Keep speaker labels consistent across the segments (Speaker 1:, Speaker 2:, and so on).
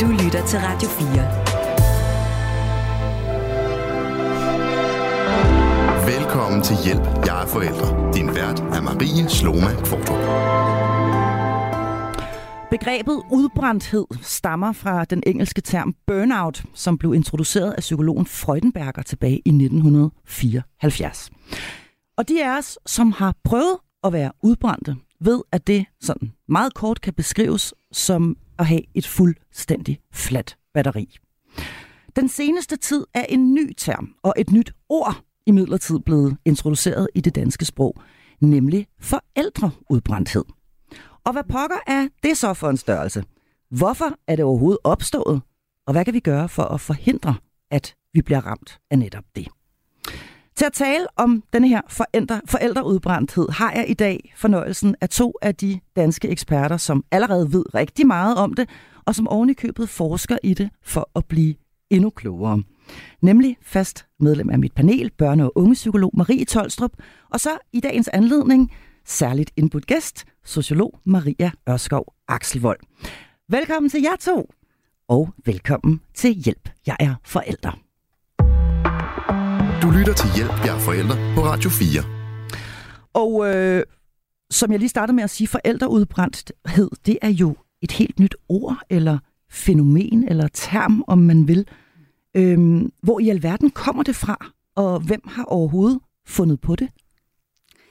Speaker 1: Du lytter til Radio
Speaker 2: 4. Velkommen til Hjælp, jeg er forældre. Din vært er Marie Sloma Kvartrup.
Speaker 3: Begrebet udbrændthed stammer fra den engelske term burnout, som blev introduceret af psykologen Freudenberger tilbage i 1974. Og de af os, som har prøvet at være udbrændte, ved, at det sådan meget kort kan beskrives som at have et fuldstændig fladt batteri. Den seneste tid er en ny term og et nyt ord i midlertid blevet introduceret i det danske sprog, nemlig forældreudbrændthed. Og hvad pokker er det så for en størrelse? Hvorfor er det overhovedet opstået? Og hvad kan vi gøre for at forhindre, at vi bliver ramt af netop det? Til at tale om denne her forældre, forældreudbrændthed har jeg i dag fornøjelsen af to af de danske eksperter, som allerede ved rigtig meget om det, og som ovenikøbet forsker i det for at blive endnu klogere. Nemlig fast medlem af mit panel, børne- og ungepsykolog Marie Tolstrup, og så i dagens anledning særligt indbudt gæst, sociolog Maria Ørskov Akselvold. Velkommen til jer to, og velkommen til Hjælp, jeg er forælder.
Speaker 2: Du lytter til Hjælp, jeg er forældre på Radio 4.
Speaker 3: Og øh, som jeg lige startede med at sige, forældreudbrændthed, det er jo et helt nyt ord, eller fænomen, eller term, om man vil. Øhm, hvor i alverden kommer det fra, og hvem har overhovedet fundet på det?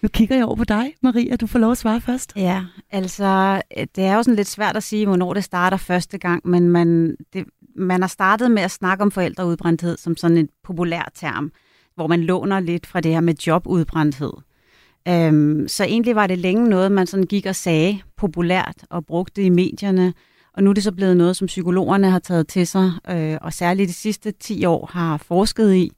Speaker 3: Nu kigger jeg over på dig, Maria. Du får lov at svare først.
Speaker 4: Ja, altså, det er jo sådan lidt svært at sige, hvornår det starter første gang, men man, det, man har startet med at snakke om forældreudbrændthed som sådan en populær term, hvor man låner lidt fra det her med jobudbrændthed. Øhm, så egentlig var det længe noget, man sådan gik og sagde populært og brugte i medierne, og nu er det så blevet noget, som psykologerne har taget til sig, øh, og særligt de sidste 10 år har forsket i,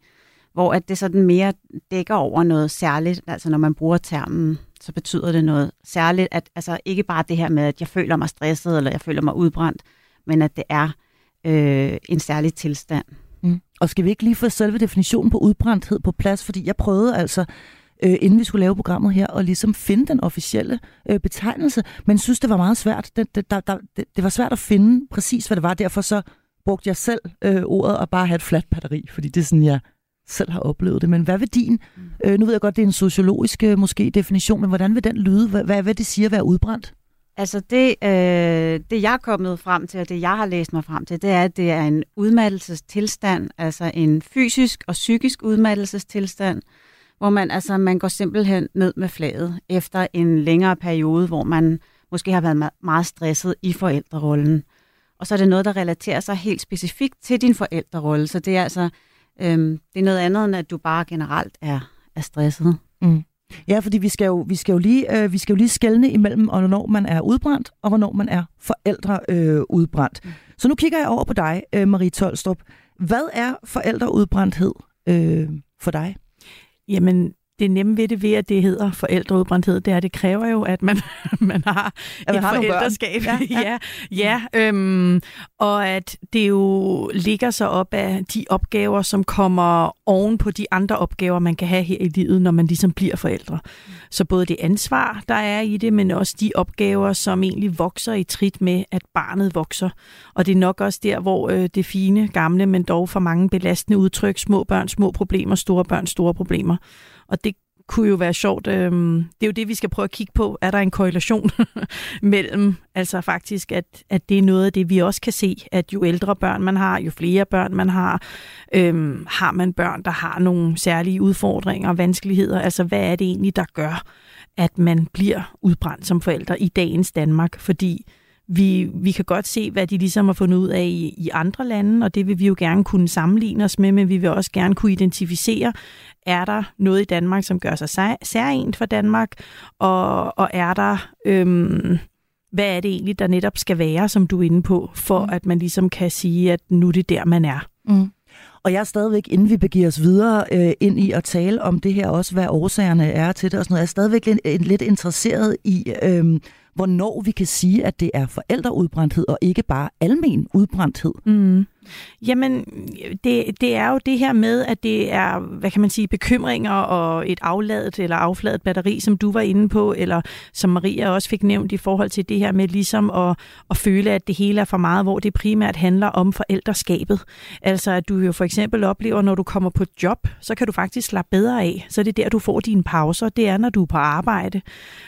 Speaker 4: hvor at det sådan mere dækker over noget særligt. Altså når man bruger termen, så betyder det noget særligt, at altså ikke bare det her med, at jeg føler mig stresset, eller jeg føler mig udbrændt, men at det er øh, en særlig tilstand.
Speaker 3: Mm. Og skal vi ikke lige få selve definitionen på udbrændthed på plads? Fordi jeg prøvede altså, øh, inden vi skulle lave programmet her, at ligesom finde den officielle øh, betegnelse, men synes, det var meget svært. Det, det, der, der, det, det var svært at finde præcis, hvad det var. Derfor så brugte jeg selv øh, ordet og bare have et fladt batteri, fordi det er sådan, jeg selv har oplevet det. Men hvad vil din, mm. øh, nu ved jeg godt, det er en sociologisk øh, måske definition, men hvordan vil den lyde? Hvad, hvad vil det sige at være udbrændt?
Speaker 4: Altså det, øh, det, jeg er kommet frem til, og det, jeg har læst mig frem til, det er, at det er en udmattelsestilstand, altså en fysisk og psykisk udmattelsestilstand, hvor man, altså, man går simpelthen ned med flaget efter en længere periode, hvor man måske har været meget stresset i forældrerollen. Og så er det noget, der relaterer sig helt specifikt til din forældrerolle. Så det er altså Øhm, det er noget andet, end at du bare generelt er, er stresset. Mm.
Speaker 3: Ja, fordi vi skal jo, vi skal jo lige, øh, vi skal jo lige skelne imellem, hvornår man er udbrændt, og hvornår man er forældre øh, udbrændt. Mm. Så nu kigger jeg over på dig, øh, Marie Tolstrup. Hvad er forældreudbrændthed øh, for dig?
Speaker 5: Jamen, det nemme ved det ved, at det hedder forældreudbrændthed, det er, at det kræver jo, at man, man har
Speaker 3: at man
Speaker 5: et
Speaker 3: har
Speaker 5: forældreskab. Ja, ja. ja, ja øhm, og at det jo ligger sig op af de opgaver, som kommer oven på de andre opgaver, man kan have her i livet, når man ligesom bliver forældre. Så både det ansvar, der er i det, men også de opgaver, som egentlig vokser i trit med, at barnet vokser. Og det er nok også der, hvor øh, det fine, gamle, men dog for mange belastende udtryk, små børn, små problemer, store børn, store problemer, og det kunne jo være sjovt. Øhm, det er jo det, vi skal prøve at kigge på. Er der en korrelation mellem, altså faktisk, at, at det er noget af det, vi også kan se, at jo ældre børn man har, jo flere børn man har, øhm, har man børn, der har nogle særlige udfordringer og vanskeligheder. Altså, hvad er det egentlig, der gør, at man bliver udbrændt som forældre i dagens Danmark? Fordi vi, vi kan godt se, hvad de ligesom har fundet ud af i, i andre lande, og det vil vi jo gerne kunne sammenligne os med, men vi vil også gerne kunne identificere, er der noget i Danmark, som gør sig særligt for Danmark, og, og er der, øhm, hvad er det egentlig, der netop skal være, som du er inde på, for mm. at man ligesom kan sige, at nu er det der, man er. Mm.
Speaker 3: Og jeg er stadigvæk, inden vi begiver os videre øh, ind i at tale om det her også, hvad årsagerne er til det og sådan noget, jeg er stadigvæk lidt, lidt interesseret i, øh, hvornår vi kan sige, at det er forældreudbrændthed og ikke bare almen udbrændthed. Mm.
Speaker 5: Jamen, det, det er jo det her med, at det er, hvad kan man sige, bekymringer og et afladet eller affladet batteri, som du var inde på, eller som Maria også fik nævnt i forhold til det her med ligesom at, at føle, at det hele er for meget, hvor det primært handler om forældreskabet. Altså, at du jo for eksempel oplever, når du kommer på job, så kan du faktisk slappe bedre af. Så det er der, du får dine pauser. Det er, når du er på arbejde.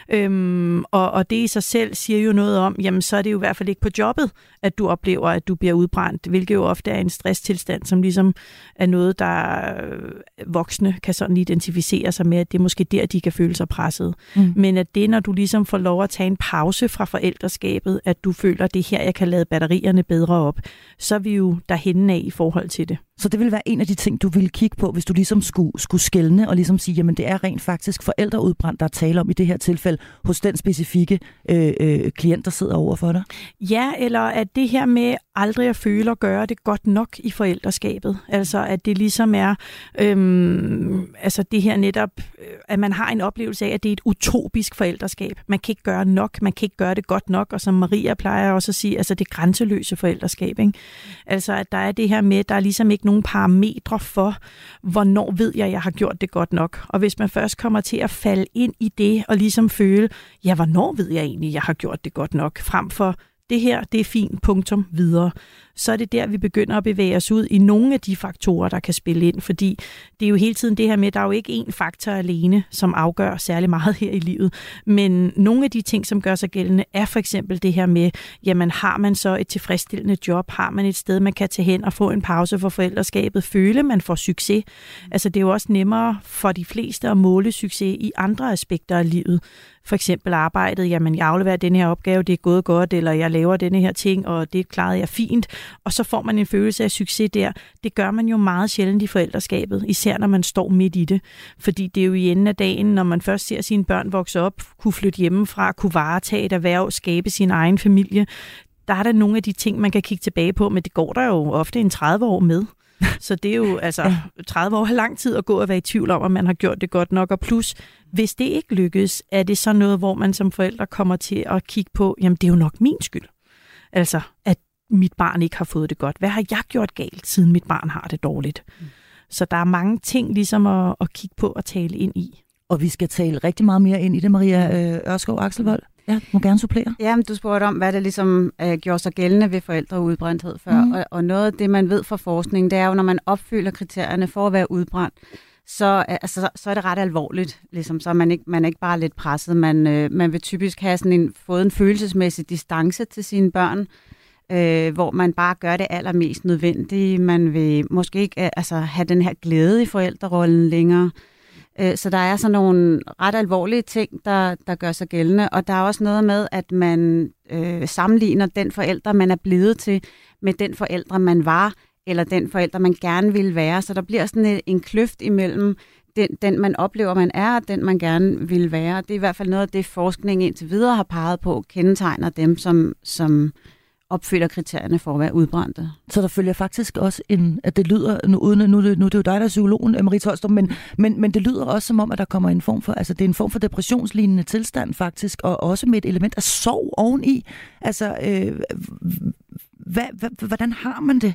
Speaker 5: Øhm, og, og det i sig selv siger jo noget om, jamen så er det jo i hvert fald ikke på jobbet, at du oplever, at du bliver udbrændt, hvilket jo ofte er en stresstilstand, som ligesom er noget, der øh, voksne kan sådan identificere sig med, at det er måske der, de kan føle sig presset. Mm. Men at det, når du ligesom får lov at tage en pause fra forældreskabet, at du føler, at det her, jeg kan lade batterierne bedre op, så er vi jo derhenne af i forhold til det.
Speaker 3: Så det vil være en af de ting, du ville kigge på, hvis du ligesom skulle, skulle skælne og ligesom sige, jamen det er rent faktisk forældreudbrændt, der er tale om i det her tilfælde, hos den specifikke øh, øh, klient, der sidder over for dig?
Speaker 5: Ja, eller at det her med aldrig at føle og gøre det godt nok i forældreskabet. Altså at det ligesom er, øhm, altså det her netop, øh, at man har en oplevelse af, at det er et utopisk forældreskab. Man kan ikke gøre nok, man kan ikke gøre det godt nok, og som Maria plejer også at sige, altså det grænseløse forældreskab. Ikke? Altså at der er det her med, der er ligesom ikke nogen parametre for, hvornår ved jeg, at jeg har gjort det godt nok. Og hvis man først kommer til at falde ind i det, og ligesom føle, ja, hvornår ved jeg egentlig, at jeg har gjort det godt nok, frem for det her, det er fint, punktum, videre så er det der, vi begynder at bevæge os ud i nogle af de faktorer, der kan spille ind. Fordi det er jo hele tiden det her med, at der er jo ikke én faktor alene, som afgør særlig meget her i livet. Men nogle af de ting, som gør sig gældende, er for eksempel det her med, jamen har man så et tilfredsstillende job? Har man et sted, man kan tage hen og få en pause for forældreskabet? Føle, man får succes? Altså det er jo også nemmere for de fleste at måle succes i andre aspekter af livet for eksempel arbejdet, jamen jeg afleverer den her opgave, det er gået godt, eller jeg laver denne her ting, og det klarede jeg fint, og så får man en følelse af succes der. Det gør man jo meget sjældent i forældreskabet, især når man står midt i det. Fordi det er jo i enden af dagen, når man først ser sine børn vokse op, kunne flytte hjemmefra, kunne varetage et erhverv, skabe sin egen familie, der er der nogle af de ting, man kan kigge tilbage på, men det går der jo ofte en 30 år med. Så det er jo altså 30 år har lang tid at gå og være i tvivl om, at man har gjort det godt nok. Og plus, hvis det ikke lykkes, er det så noget, hvor man som forældre kommer til at kigge på, jamen det er jo nok min skyld. Altså, at mit barn ikke har fået det godt. Hvad har jeg gjort galt, siden mit barn har det dårligt? Mm. Så der er mange ting ligesom at, at kigge på og tale ind i.
Speaker 3: Og vi skal tale rigtig meget mere ind i det, Maria øh, Ørskov Akselvold. Ja, må gerne supplere.
Speaker 4: Ja, men du spurgte om, hvad det ligesom øh, gjorde sig gældende ved forældreudbrændthed før. Mm. Og, og noget af det, man ved fra forskning, det er jo, når man opfylder kriterierne for at være udbrændt, så, altså, så er det ret alvorligt. Ligesom. Så er man ikke, man er ikke bare lidt presset. Man, øh, man vil typisk have sådan en, fået en følelsesmæssig distance til sine børn, øh, hvor man bare gør det allermest nødvendige. Man vil måske ikke øh, altså, have den her glæde i forældrerollen længere. Øh, så der er sådan nogle ret alvorlige ting, der, der gør sig gældende. Og der er også noget med, at man øh, sammenligner den forældre, man er blevet til, med den forældre, man var, eller den forældre, man gerne ville være. Så der bliver sådan en, en kløft imellem den, den, man oplever, man er, og den, man gerne vil være. Det er i hvert fald noget af det, forskning indtil videre har peget på, kendetegner dem, som, som opfylder kriterierne for at være udbrændte.
Speaker 3: Så der følger faktisk også en, at det lyder, nu, uden, nu, nu, nu det er jo dig, der er psykologen, øh, Marie Tolstrup, men, men, men det lyder også som om, at der kommer en form for, altså det er en form for depressionslignende tilstand faktisk, og også med et element af sorg oveni. Altså, øh, hvad, hvad, hvordan har man det?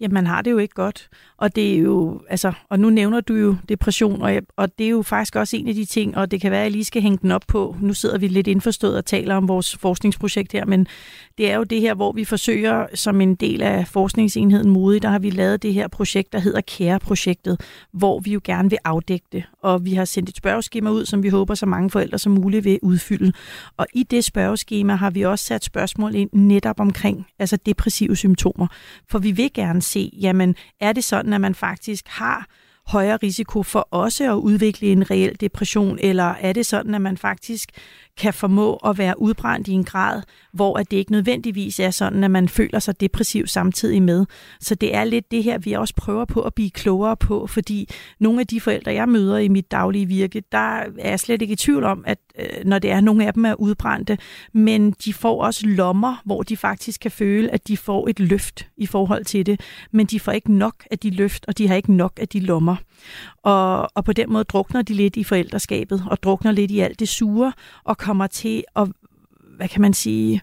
Speaker 5: Jamen, man har det jo ikke godt. Og det er jo, altså, og nu nævner du jo depression, og, og det er jo faktisk også en af de ting, og det kan være, at jeg lige skal hænge den op på. Nu sidder vi lidt indforstået og taler om vores forskningsprojekt her, men det er jo det her, hvor vi forsøger som en del af forskningsenheden Modig, der har vi lavet det her projekt, der hedder CARE-projektet, hvor vi jo gerne vil afdække det. Og vi har sendt et spørgeskema ud, som vi håber, så mange forældre som muligt vil udfylde. Og i det spørgeskema har vi også sat spørgsmål ind netop omkring altså depressive symptomer. For vi vil gerne se, jamen er det sådan, at man faktisk har højere risiko for også at udvikle en reel depression, eller er det sådan, at man faktisk kan formå at være udbrændt i en grad, hvor at det ikke nødvendigvis er sådan, at man føler sig depressiv samtidig med. Så det er lidt det her, vi også prøver på at blive klogere på, fordi nogle af de forældre, jeg møder i mit daglige virke, der er jeg slet ikke i tvivl om, at øh, når det er, nogle af dem er udbrændte, men de får også lommer, hvor de faktisk kan føle, at de får et løft i forhold til det, men de får ikke nok af de løft, og de har ikke nok af de lommer. Og, og på den måde drukner de lidt i forældreskabet, og drukner lidt i alt det sure, og kommer til at, hvad kan man sige,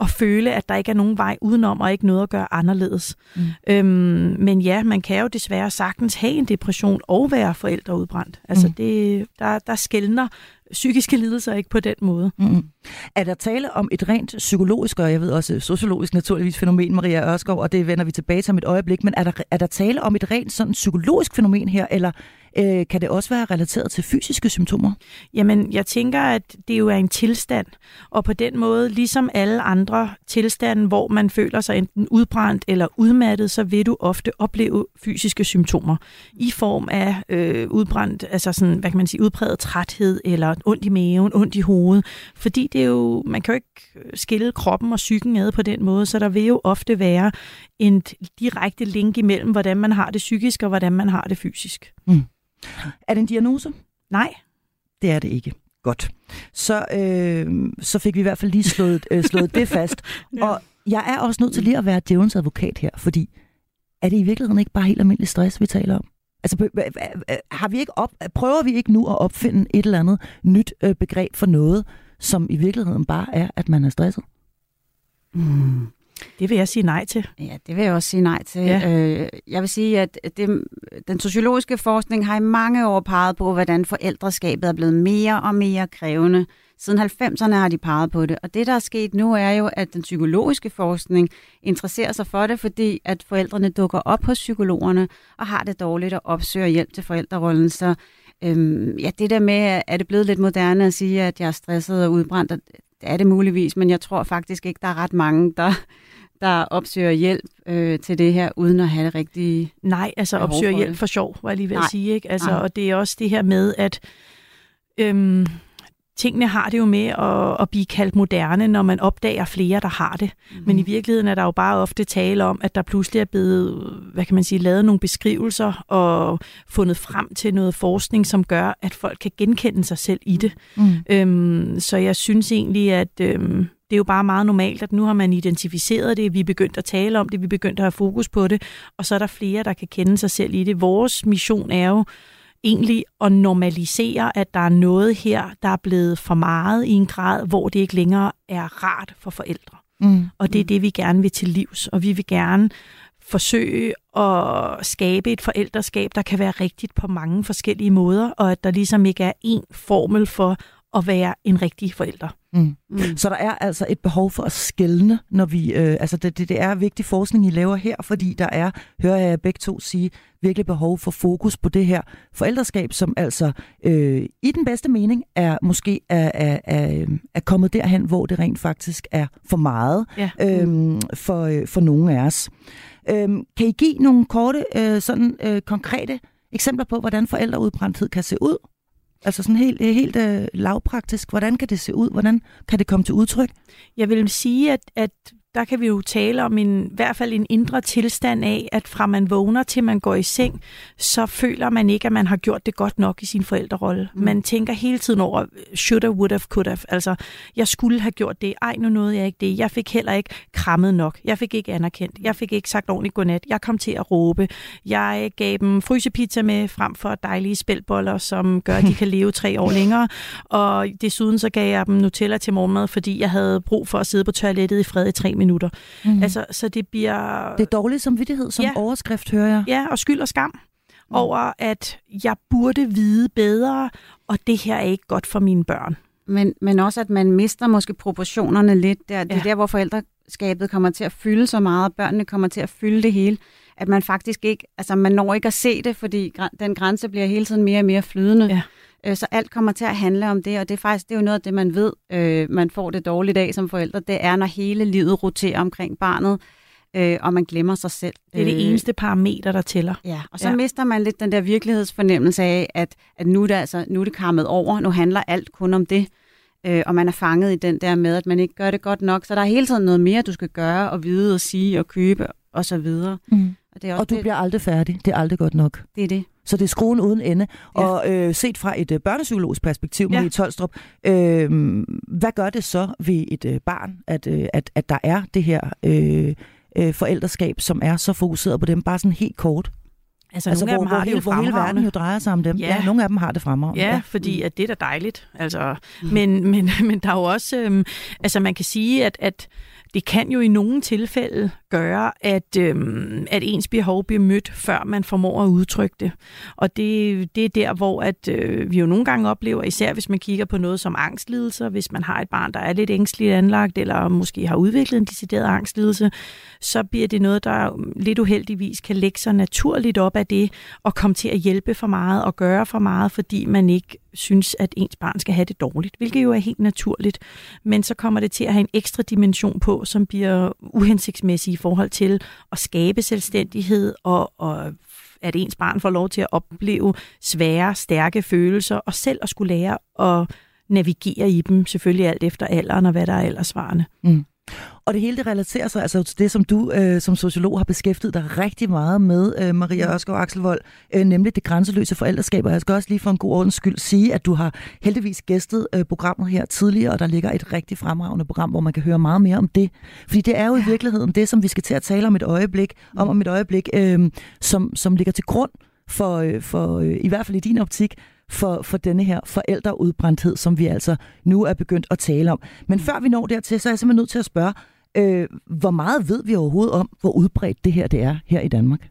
Speaker 5: at føle, at der ikke er nogen vej udenom, og ikke noget at gøre anderledes. Mm. Øhm, men ja, man kan jo desværre sagtens have en depression og være forældreudbrændt. Altså, mm. det, der, der skældner psykiske lidelser ikke på den måde.
Speaker 3: Mm. Er der tale om et rent psykologisk, og jeg ved også sociologisk naturligvis fænomen, Maria Ørskov, og det vender vi tilbage til om et øjeblik, men er der, er der tale om et rent sådan psykologisk fænomen her, eller øh, kan det også være relateret til fysiske symptomer?
Speaker 5: Jamen, jeg tænker, at det jo er en tilstand, og på den måde, ligesom alle andre tilstande, hvor man føler sig enten udbrændt eller udmattet, så vil du ofte opleve fysiske symptomer i form af øh, udbrændt, altså sådan, hvad kan man sige, udpræget træthed, eller ondt i maven, ondt i hovedet, fordi det er jo, man kan jo ikke skille kroppen og psyken ad på den måde, så der vil jo ofte være en direkte link imellem, hvordan man har det psykisk og hvordan man har det fysisk. Mm.
Speaker 3: Er det en diagnose?
Speaker 5: Nej.
Speaker 3: Det er det ikke. Godt. Så, øh, så fik vi i hvert fald lige slået, øh, slået det fast. ja. Og jeg er også nødt til lige at være djævelens advokat her, fordi er det i virkeligheden ikke bare helt almindelig stress, vi taler om? Altså, har vi ikke op, prøver vi ikke nu at opfinde et eller andet nyt øh, begreb for noget, som i virkeligheden bare er, at man er stresset?
Speaker 5: Mm. Det vil jeg sige nej til.
Speaker 4: Ja, det vil jeg også sige nej til. Ja. Øh, jeg vil sige, at det, den sociologiske forskning har i mange år peget på, hvordan forældreskabet er blevet mere og mere krævende. Siden 90'erne har de peget på det. Og det, der er sket nu, er jo, at den psykologiske forskning interesserer sig for det, fordi at forældrene dukker op hos psykologerne og har det dårligt og opsøger hjælp til forældrerollen. Så øhm, ja, det der med, er det blevet lidt moderne at sige, at jeg er stresset og udbrændt, det er det muligvis, men jeg tror faktisk ikke, der er ret mange, der, der opsøger hjælp øh, til det her, uden at have det rigtige
Speaker 5: Nej, altså opsøger hjælp for sjov, var jeg lige ved Nej. at sige. Ikke? Altså, og det er også det her med, at øhm, tingene har det jo med at, at blive kaldt moderne, når man opdager flere, der har det. Mm. Men i virkeligheden er der jo bare ofte tale om, at der pludselig er blevet, hvad kan man sige, lavet nogle beskrivelser og fundet frem til noget forskning, som gør, at folk kan genkende sig selv i det. Mm. Øhm, så jeg synes egentlig, at øhm, det er jo bare meget normalt, at nu har man identificeret det, vi er begyndt at tale om det, vi er begyndt at have fokus på det, og så er der flere, der kan kende sig selv i det. Vores mission er jo egentlig at normalisere, at der er noget her, der er blevet for meget i en grad, hvor det ikke længere er rart for forældre. Mm. Og det er det, vi gerne vil til livs, og vi vil gerne forsøge at skabe et forældreskab, der kan være rigtigt på mange forskellige måder, og at der ligesom ikke er én formel for at være en rigtig forælder. Mm.
Speaker 3: Mm. Så der er altså et behov for at skælne, når vi, øh, altså det, det, det er vigtig forskning, I laver her, fordi der er, hører jeg begge to sige, virkelig behov for fokus på det her forældreskab, som altså øh, i den bedste mening er måske er, er, er, er kommet derhen, hvor det rent faktisk er for meget ja. øh, for, øh, for nogle af os. Øh, kan I give nogle korte, øh, sådan øh, konkrete eksempler på, hvordan forældreudbrændthed kan se ud? Altså sådan helt, øh, helt øh, lavpraktisk. Hvordan kan det se ud? Hvordan kan det komme til udtryk?
Speaker 5: Jeg vil sige, at, at der kan vi jo tale om en, i hvert fald en indre tilstand af, at fra man vågner til man går i seng, så føler man ikke, at man har gjort det godt nok i sin forældrerolle. Mm. Man tænker hele tiden over, should have, would have, could have. Altså, jeg skulle have gjort det. Ej, nu nåede jeg ikke det. Jeg fik heller ikke krammet nok. Jeg fik ikke anerkendt. Jeg fik ikke sagt ordentligt godnat. Jeg kom til at råbe. Jeg gav dem frysepizza med frem for dejlige spældboller, som gør, at de kan leve tre år længere. Og desuden så gav jeg dem Nutella til morgenmad, fordi jeg havde brug for at sidde på toilettet i fred i tre minutter. Mm. Altså, så det bliver...
Speaker 3: Det er dårlig samvittighed som ja. overskrift, hører jeg.
Speaker 5: Ja, og skyld og skam mm. over, at jeg burde vide bedre, og det her er ikke godt for mine børn.
Speaker 4: Men, men også, at man mister måske proportionerne lidt. Der. Det er ja. der, hvor forældreskabet kommer til at fylde så meget, og børnene kommer til at fylde det hele, at man faktisk ikke, altså man når ikke at se det, fordi den grænse bliver hele tiden mere og mere flydende. Ja. Øh, så alt kommer til at handle om det, og det er faktisk det er jo noget af det, man ved, øh, man får det dårligt af som forældre. Det er, når hele livet roterer omkring barnet, øh, og man glemmer sig selv.
Speaker 5: Det er det øh, eneste parameter, der tæller.
Speaker 4: Ja, og så ja. mister man lidt den der virkelighedsfornemmelse af, at, at nu, er det altså, nu er det kammet over, nu handler alt kun om det, øh, og man er fanget i den der med, at man ikke gør det godt nok. Så der er hele tiden noget mere, du skal gøre og vide og sige og købe og så videre. Mm.
Speaker 3: Og, det er også og du det, bliver aldrig færdig. Det er aldrig godt nok.
Speaker 4: Det er det.
Speaker 3: Så det er skruen uden ende. Ja. Og øh, set fra et øh, børnepsykologisk perspektiv, ja. Marie Tolstrup, øh, hvad gør det så ved et øh, barn, at, øh, at, at der er det her øh, øh, forældreskab, som er så fokuseret på dem? Bare sådan helt kort. Altså, altså nogle hvor, af dem har hvor, det jo hvor hele verden jo drejer sig om dem. Ja. ja, nogle af dem har det fremragende.
Speaker 5: Ja, ja, fordi at det er da dejligt. Altså, mm. men, men, men der er jo også, øhm, altså man kan sige, at, at det kan jo i nogle tilfælde gøre, at, øhm, at ens behov bliver mødt, før man formår at udtrykke det. Og det, det er der, hvor at, øh, vi jo nogle gange oplever, især hvis man kigger på noget som angstlidelser, hvis man har et barn, der er lidt ængstligt anlagt, eller måske har udviklet en decideret angstlidelse, så bliver det noget, der lidt uheldigvis kan lægge sig naturligt op af det, og komme til at hjælpe for meget og gøre for meget, fordi man ikke synes, at ens barn skal have det dårligt, hvilket jo er helt naturligt. Men så kommer det til at have en ekstra dimension på, som bliver uhensigtsmæssig i forhold til at skabe selvstændighed og, og at ens barn får lov til at opleve svære, stærke følelser, og selv at skulle lære at navigere i dem, selvfølgelig alt efter alderen og hvad der er aldersvarende. Mm.
Speaker 3: Og det hele det relaterer sig altså til det, som du øh, som sociolog har beskæftiget dig rigtig meget med, øh, Maria mm. Ørskov Axelvold, øh, nemlig det grænseløse forældreskab. Og jeg skal også lige for en god ordens skyld sige, at du har heldigvis gæstet øh, programmet her tidligere, og der ligger et rigtig fremragende program, hvor man kan høre meget mere om det. Fordi det er jo i virkeligheden det, som vi skal til at tale om et øjeblik, om mm. om et øjeblik, øh, som, som ligger til grund for, øh, for øh, i hvert fald i din optik, for, for denne her forældreudbrændthed, som vi altså nu er begyndt at tale om. Men før vi når dertil, så er jeg simpelthen nødt til at spørge, øh, hvor meget ved vi overhovedet om, hvor udbredt det her det er her i Danmark?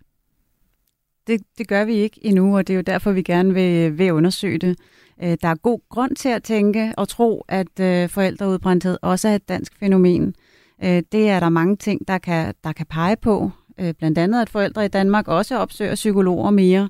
Speaker 4: Det, det gør vi ikke endnu, og det er jo derfor, vi gerne vil, vil undersøge det. Øh, der er god grund til at tænke og tro, at øh, forældreudbrændthed også er et dansk fænomen. Øh, det er der mange ting, der kan, der kan pege på. Øh, blandt andet, at forældre i Danmark også opsøger psykologer mere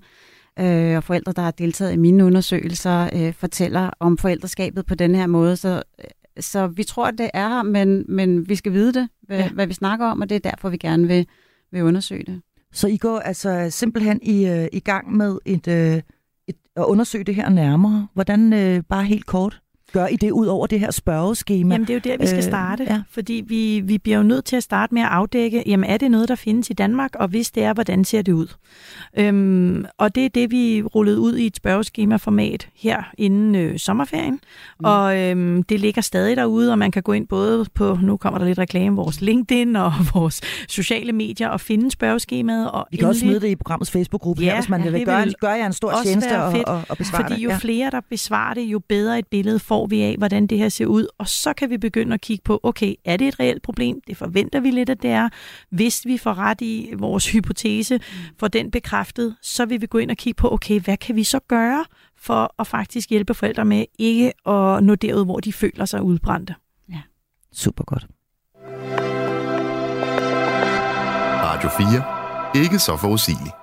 Speaker 4: øh, og forældre, der har deltaget i mine undersøgelser, øh, fortæller om forældreskabet på den her måde. Så, øh, så vi tror, det er her, men, men vi skal vide det, hvad, ja. hvad vi snakker om, og det er derfor, vi gerne vil, vil undersøge det.
Speaker 3: Så I går altså simpelthen i, øh, i gang med et, øh, et, at undersøge det her nærmere. Hvordan, øh, bare helt kort? Gør I det ud over det her spørgeskema?
Speaker 5: Jamen det er jo der, vi skal øh, starte, øh, ja. fordi vi, vi bliver jo nødt til at starte med at afdække, jamen er det noget, der findes i Danmark, og hvis det er, hvordan ser det ud? Øhm, og det er det, vi rullede ud i et spørgeskema-format her inden øh, sommerferien, mm. og øhm, det ligger stadig derude, og man kan gå ind både på, nu kommer der lidt reklame, vores LinkedIn og vores sociale medier og finde spørgeskemaet. Og
Speaker 3: vi kan endelig, også smide det i programmets Facebook-gruppe ja, her, hvis man ja, vil gøre, vil gør jer en stor tjeneste og, og, og besvare
Speaker 5: Fordi jo
Speaker 3: det. Ja.
Speaker 5: flere, der besvarer det, jo bedre et billede får vi af, hvordan det her ser ud, og så kan vi begynde at kigge på, okay, er det et reelt problem? Det forventer vi lidt, at det er. Hvis vi får ret i vores hypotese, mm. for den bekræftet, så vil vi gå ind og kigge på, okay, hvad kan vi så gøre for at faktisk hjælpe forældre med ikke at nå derud, hvor de føler sig udbrændte.
Speaker 3: Ja. Super godt.
Speaker 2: Radio 4. Ikke så forudsigeligt.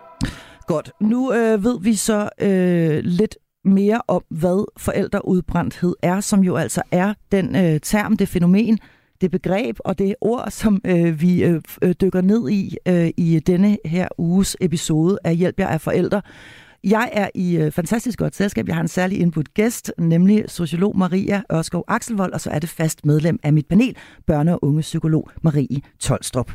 Speaker 3: Godt. Nu øh, ved vi så øh, lidt mere om, hvad forældreudbrændthed er, som jo altså er den øh, term, det fænomen, det begreb og det ord, som øh, vi øh, øh dykker ned i øh, i denne her uges episode af Hjælp jer af forældre. Jeg er i øh, fantastisk godt selskab. Jeg har en særlig input gæst, nemlig sociolog Maria Ørskov Akselvold, og så er det fast medlem af mit panel, børne- og unge psykolog Marie Tolstrup.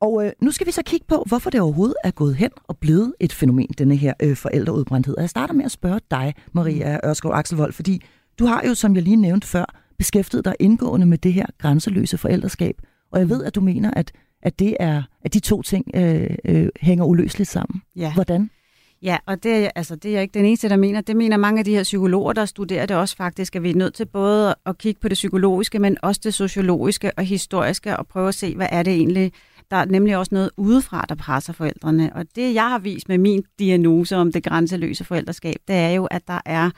Speaker 3: Og øh, nu skal vi så kigge på, hvorfor det overhovedet er gået hen og blevet et fænomen, denne her øh, forældreudbrændthed. Og jeg starter med at spørge dig, Maria mm. Ørskov Akselvold, fordi du har jo, som jeg lige nævnte før, beskæftiget dig indgående med det her grænseløse forældreskab. Og jeg ved, at du mener, at, at, det er, at de to ting øh, øh, hænger uløseligt sammen. Ja. Hvordan?
Speaker 4: Ja, og det, er, altså, det er jeg ikke den eneste, der mener. Det mener mange af de her psykologer, der studerer det også faktisk, at vi er nødt til både at kigge på det psykologiske, men også det sociologiske og historiske, og prøve at se, hvad er det egentlig, der er nemlig også noget udefra, der presser forældrene. Og det, jeg har vist med min diagnose om det grænseløse forældreskab, det er jo, at der er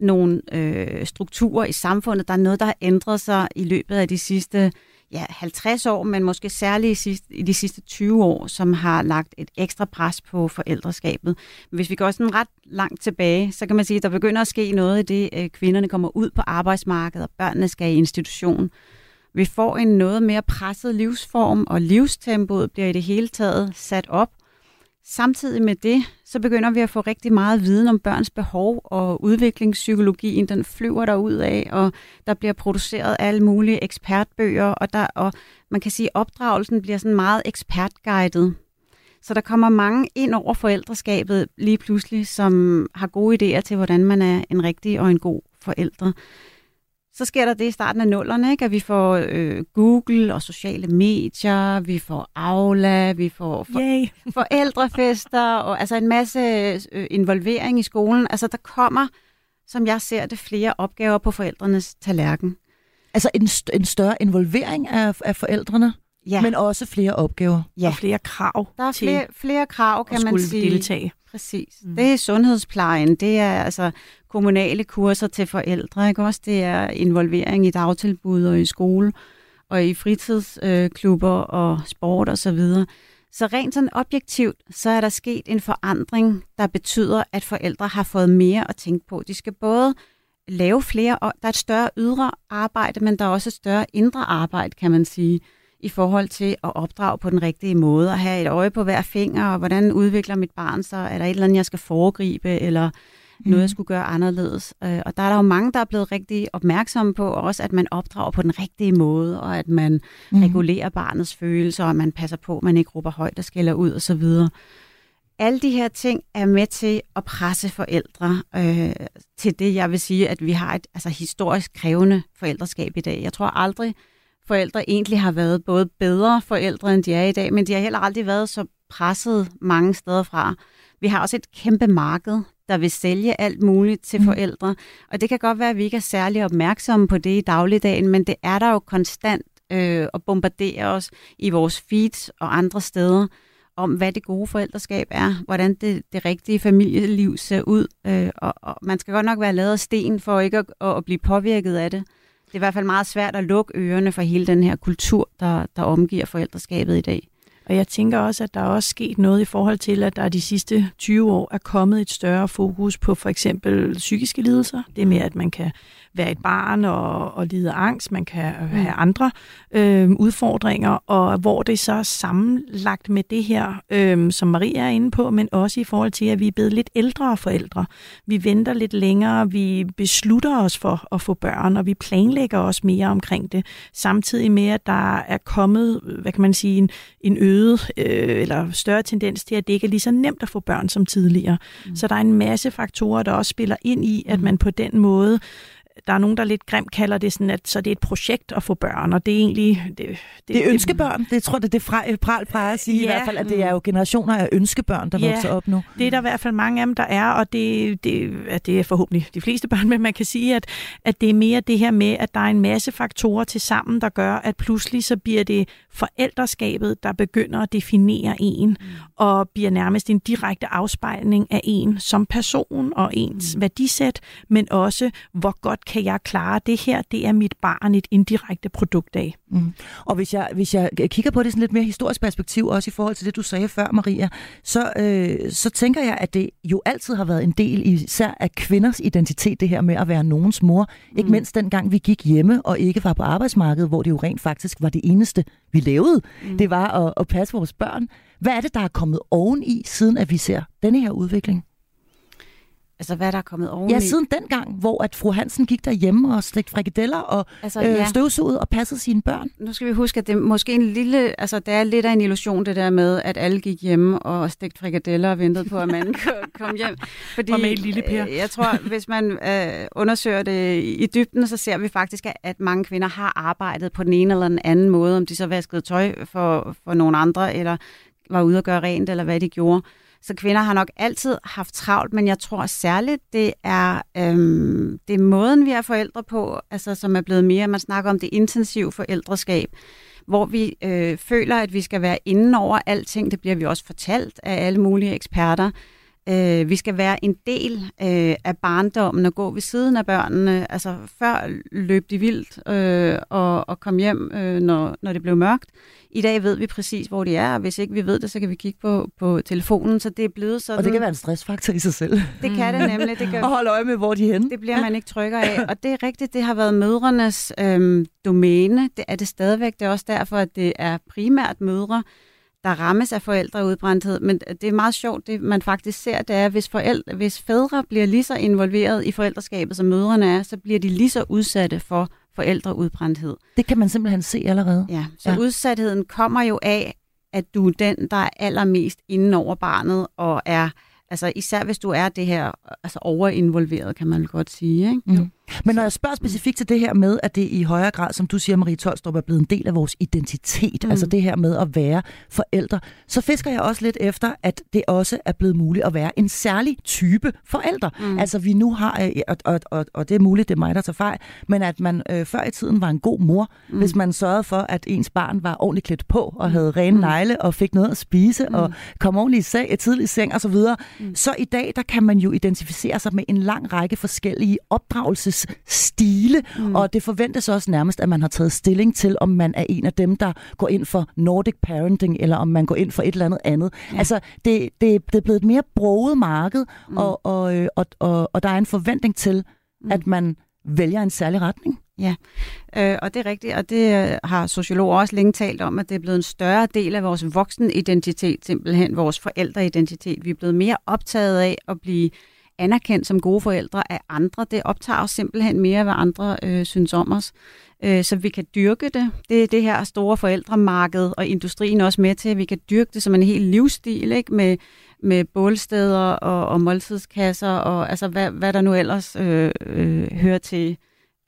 Speaker 4: nogle øh, strukturer i samfundet. Der er noget, der har ændret sig i løbet af de sidste ja, 50 år, men måske særligt i, sidste, i de sidste 20 år, som har lagt et ekstra pres på forældreskabet. Hvis vi går sådan ret langt tilbage, så kan man sige, at der begynder at ske noget i det, øh, kvinderne kommer ud på arbejdsmarkedet, og børnene skal i institution. Vi får en noget mere presset livsform, og livstempoet bliver i det hele taget sat op. Samtidig med det, så begynder vi at få rigtig meget viden om børns behov, og udviklingspsykologien, den flyver der ud af, og der bliver produceret alle mulige ekspertbøger, og, der, og man kan sige, at opdragelsen bliver sådan meget ekspertguidet. Så der kommer mange ind over forældreskabet lige pludselig, som har gode idéer til, hvordan man er en rigtig og en god forældre. Så sker der det i starten af nullerne, ikke? at vi får øh, Google og sociale medier, vi får Aula, vi får for,
Speaker 5: Yay.
Speaker 4: forældrefester, og altså en masse øh, involvering i skolen. Altså der kommer, som jeg ser det, flere opgaver på forældrenes tallerken.
Speaker 3: Altså en, st- en større involvering af, af forældrene,
Speaker 4: Ja,
Speaker 3: men også flere opgaver.
Speaker 4: ja.
Speaker 5: Og flere krav
Speaker 4: der er
Speaker 5: til
Speaker 4: flere, flere krav, kan man sige.
Speaker 5: deltage.
Speaker 4: Præcis.
Speaker 5: Mm.
Speaker 4: Det er sundhedsplejen, det er altså kommunale kurser til forældre, ikke også? Det er involvering i dagtilbud og i skole og i fritidsklubber og sport og så videre. Så rent sådan objektivt, så er der sket en forandring, der betyder, at forældre har fået mere at tænke på. De skal både lave flere, og der er et større ydre arbejde, men der er også et større indre arbejde, kan man sige, i forhold til at opdrage på den rigtige måde, og have et øje på hver finger, og hvordan udvikler mit barn sig, er der et eller andet, jeg skal foregribe, eller noget, jeg skulle gøre anderledes. Øh, Og der er der jo mange, der er blevet rigtig opmærksomme på, også at man opdrager på den rigtige måde, og at man mm. regulerer barnets følelser, og man passer på, at man ikke råber højt og skælder ud osv. Alle de her ting er med til at presse forældre øh, til det, jeg vil sige, at vi har et altså, historisk krævende forældreskab i dag. Jeg tror aldrig, forældre egentlig har været både bedre forældre, end de er i dag, men de har heller aldrig været så presset mange steder fra. Vi har også et kæmpe marked, der vil sælge alt muligt til
Speaker 3: Mm.
Speaker 4: forældre, og det kan godt være, at vi ikke er særlig opmærksomme på det i dagligdagen, men det er der jo konstant øh, at bombardere os i vores feeds og andre steder om, hvad det gode forældreskab er, hvordan det, det rigtige familieliv ser ud, øh, og, og man skal godt nok være lavet af sten for ikke at, at blive påvirket af det. Det er i hvert fald meget svært at lukke ørerne for hele den her kultur, der, der omgiver forældreskabet i dag.
Speaker 5: Og jeg tænker også, at der er også sket noget i forhold til, at der de sidste 20 år er kommet et større fokus på for eksempel psykiske lidelser. Det med, at man kan være et barn og, og lide angst, man kan have andre øh, udfordringer, og hvor det så er sammenlagt med det her, øh, som Maria er inde på, men også i forhold til, at vi er blevet lidt ældre forældre. Vi venter lidt længere, vi beslutter os for at få børn, og vi planlægger også mere omkring det, samtidig med, at der er kommet, hvad kan man sige, en, en øget øh, eller større tendens til, at det ikke er lige så nemt at få børn som tidligere. Mm. Så der er en masse faktorer, der også spiller ind i, at man på den måde der er nogen, der lidt grimt kalder det sådan, at så det er et projekt at få børn, og det er egentlig... Det, det,
Speaker 3: Det er ønskebørn. Det tror jeg, det er fra, Pral plejer at sige ja. i hvert fald, at det er jo generationer af ønskebørn, der
Speaker 5: Ja.
Speaker 3: vokser op nu.
Speaker 5: Det er der i hvert fald mange af dem, der er, og det, det, at det er forhåbentlig de fleste børn, men man kan sige, at, at det er mere det her med, at der er en masse faktorer til sammen, der gør, at pludselig så bliver det forældreskabet, der begynder at definere en, mm. og bliver nærmest en direkte afspejling af en som person og ens mm. værdisæt, men også, hvor godt kan jeg klare det her, det er mit barn et indirekte produkt af.
Speaker 3: Mm. Og hvis jeg, hvis jeg kigger på det sådan lidt mere historisk perspektiv, også i forhold til det, du sagde før, Maria, så, øh, så tænker jeg, at det jo altid har været en del især af kvinders identitet, det her med at være nogens mor. Mm. Ikke mindst dengang vi gik hjemme og ikke var på arbejdsmarkedet, hvor det jo rent faktisk var det eneste, vi lavede. Mm. Det var at, at passe vores børn. Hvad er det, der er kommet oveni, siden at vi ser denne her udvikling?
Speaker 4: Altså, hvad der er kommet oveni?
Speaker 3: Ja, siden dengang, hvor at fru Hansen gik derhjemme og stegte frikadeller og
Speaker 4: altså,
Speaker 3: øh, støvsugede og passede sine børn.
Speaker 4: Nu skal vi huske, at det er måske en lille, altså det er lidt af en illusion, det der med, at alle gik hjemme og stegte frikadeller og ventede på, at manden kom hjem. Fordi,
Speaker 5: Og med et lille Per.
Speaker 4: øh, Jeg tror, hvis man øh, undersøger det i dybden, så ser vi faktisk, at, at mange kvinder har arbejdet på den ene eller den anden måde, om de så vaskede tøj for, for nogle andre, eller var ude og gøre rent, eller hvad de gjorde. Så kvinder har nok altid haft travlt, men jeg tror særligt, det er, øhm, det er måden, vi er forældre på, altså, som er blevet mere, man snakker om det intensive forældreskab, hvor vi øh, føler, at vi skal være inden over alting. Det bliver vi også fortalt af alle mulige eksperter. Øh, vi skal være en del øh, af barndommen og gå ved siden af børnene. Altså før løb de vildt øh, og, og kom hjem, øh, når, når det blev mørkt. I dag ved vi præcis, hvor de er, og hvis ikke vi ved det, så kan vi kigge på, på telefonen. Så det er blevet sådan...
Speaker 3: Og det kan være en stressfaktor i sig selv.
Speaker 4: Det kan det nemlig. Det, kan,
Speaker 3: Og holde øje med, hvor de er henne.
Speaker 4: det bliver man ikke trykker af. Og det er rigtigt, det har været mødrenes øhm, domæne. Det er det stadigvæk. Det er også derfor, at det er primært mødre, der rammes af forældreudbrændthed. Men det er meget sjovt, det man faktisk ser, det er, hvis, forældre, hvis fædre bliver lige så involveret i forældreskabet, som mødrene er, så bliver de lige så udsatte for forældreudbrændthed.
Speaker 3: Det kan man simpelthen se allerede.
Speaker 4: Ja, så
Speaker 3: Ja.
Speaker 4: udsatheden kommer jo af, at du er den, der er allermest inden over barnet, og er, altså især hvis du er det her, altså overinvolveret, kan man godt sige, ikke?
Speaker 3: Mm. Men når jeg spørger specifikt til det her med, at det i højere grad, som du siger, Marie Tolstrup, er blevet en del af vores identitet, mm. altså det her med at være forældre, så fisker jeg også lidt efter, at det også er blevet muligt at være en særlig type forældre. Mm. Altså vi nu har, øh, og, og, og, og det er muligt, det er mig, der tager fejl, men at man øh, før i tiden var en god mor, mm. hvis man sørgede for, at ens barn var ordentligt klædt på, og mm. havde rene mm. negle, og fik noget at spise, mm. og kom ordentligt i seng, tidlig i seng osv., så, mm. så i dag, der kan man jo identificere sig med en lang række forskellige opdragelsesstile, mm. og det forventes også nærmest, at man har taget stilling til, om man er en af dem, der går ind for Nordic parenting, eller om man går ind for et eller andet andet. Ja. Altså, det, det, det er blevet et mere broget marked, mm. og, og, øh, og, og, og der er en forventning til, mm. at man vælger en særlig retning.
Speaker 4: Ja, øh, og det er rigtigt, og det øh, har sociologer også længe talt om, at det er blevet en større del af vores voksenidentitet, simpelthen vores forældreidentitet. Vi er blevet mere optaget af at blive anerkendt som gode forældre af andre. Det optager os simpelthen mere, hvad andre øh, synes om os. Øh, så vi kan dyrke det. Det er det her store forældremarked, og industrien også med til, at vi kan dyrke det som en helt livsstil, ikke? Med, med bålsteder og, og måltidskasser, og altså hvad, hvad der nu ellers øh, øh, hører til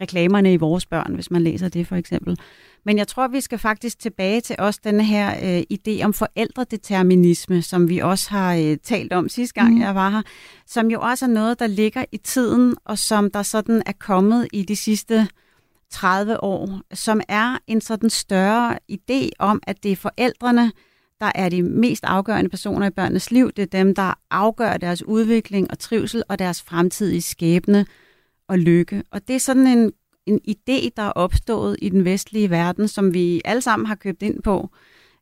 Speaker 4: reklamerne i vores børn, hvis man læser det for eksempel. Men jeg tror, vi skal faktisk tilbage til også den her øh, idé om forældredeterminisme, som vi også har øh, talt om sidste gang, mm. jeg var her, som jo også er noget, der ligger i tiden, og som der sådan er kommet i de sidste 30 år, som er en sådan større idé om, at det er forældrene, der er de mest afgørende personer i børnenes liv. Det er dem, der afgør deres udvikling og trivsel og deres fremtidige skæbne og lykke. Og det er sådan en, en idé, der er opstået i den vestlige verden, som vi alle sammen har købt ind på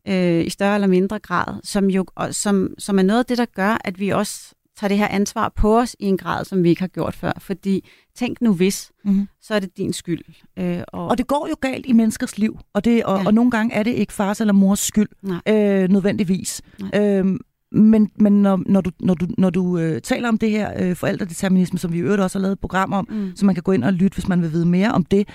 Speaker 4: øh, i større eller mindre grad, som, jo, som, som er noget af det, der gør, at vi også tager det her ansvar på os i en grad, som vi ikke har gjort før. Fordi tænk nu hvis, mm-hmm. så er det din skyld.
Speaker 3: Øh, og... og det går jo galt i menneskers liv, og, det, og, ja. og nogle gange er det ikke fars eller mors skyld, øh, nødvendigvis. Øh, men, men når, når du, når du, når du øh, taler om det her øh, forældredeterminisme, som vi i øvrigt også har lavet et program om, mm. så man kan gå ind og lytte, hvis man vil vide mere om det,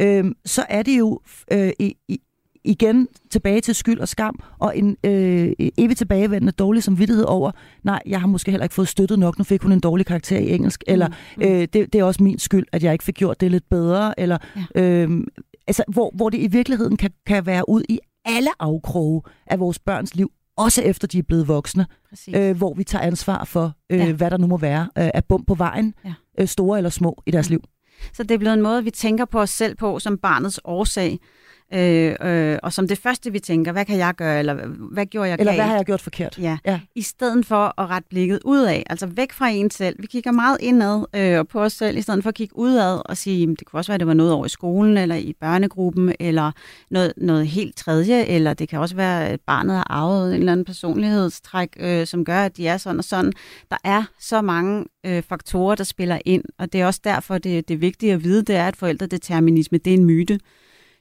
Speaker 3: øh, så er det jo øh, i, i, igen tilbage til skyld og skam, og en øh, evigt tilbagevendende dårlig samvittighed over, nej, jeg har måske heller ikke fået støttet nok, nu fik hun en dårlig karakter i engelsk, mm. eller mm. øh, det, det er også min skyld, at jeg ikke fik gjort det lidt bedre, eller ja. øh, altså, hvor, hvor det i virkeligheden kan, kan være ud i alle afkroge af vores børns liv, også efter de er blevet voksne, øh, hvor vi tager ansvar for, øh, ja. hvad der nu må være øh, af bump på vejen, ja. øh, store eller små i deres liv.
Speaker 4: Så det er blevet en måde, vi tænker på os selv på som barnets årsag. Øh, øh, og som det første, vi tænker, hvad kan jeg gøre, eller hvad gjorde jeg
Speaker 3: Eller galt? hvad har jeg gjort forkert?
Speaker 4: Ja. ja. I stedet for at rette blikket udad, altså væk fra en selv. Vi kigger meget indad øh, og på os selv, i stedet for at kigge udad og sige, det kunne også være, at det var noget over i skolen, eller i børnegruppen, eller noget, noget helt tredje, eller det kan også være, at barnet har arvet en eller anden personlighedstræk, øh, som gør, at de er sådan og sådan. Der er så mange øh, faktorer, der spiller ind, og det er også derfor, det, det vigtigt at vide, det er, at forældredeterminisme, det er en myte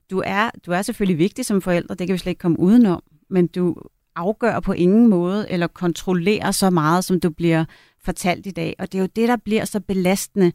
Speaker 4: du er, du er selvfølgelig vigtig som forældre, det kan vi slet ikke komme udenom, men du afgør på ingen måde eller kontrollerer så meget, som du bliver fortalt i dag. Og det er jo det, der bliver så belastende.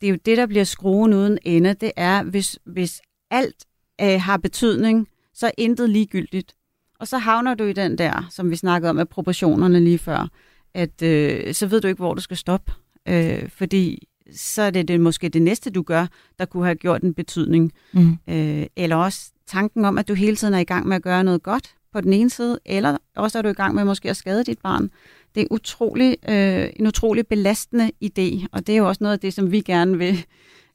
Speaker 4: Det er jo det, der bliver skruen uden ende. Det er, hvis, hvis alt øh, har betydning, så er intet ligegyldigt. Og så havner du i den der, som vi snakkede om med proportionerne lige før, at øh, så ved du ikke, hvor du skal stoppe. Øh, fordi så er det, det måske det næste, du gør, der kunne have gjort en betydning. Mm. Øh, eller også tanken om, at du hele tiden er i gang med at gøre noget godt på den ene side, eller også er du i gang med måske at skade dit barn. Det er utrolig, øh, en utrolig belastende idé, og det er jo også noget af det, som vi gerne vil,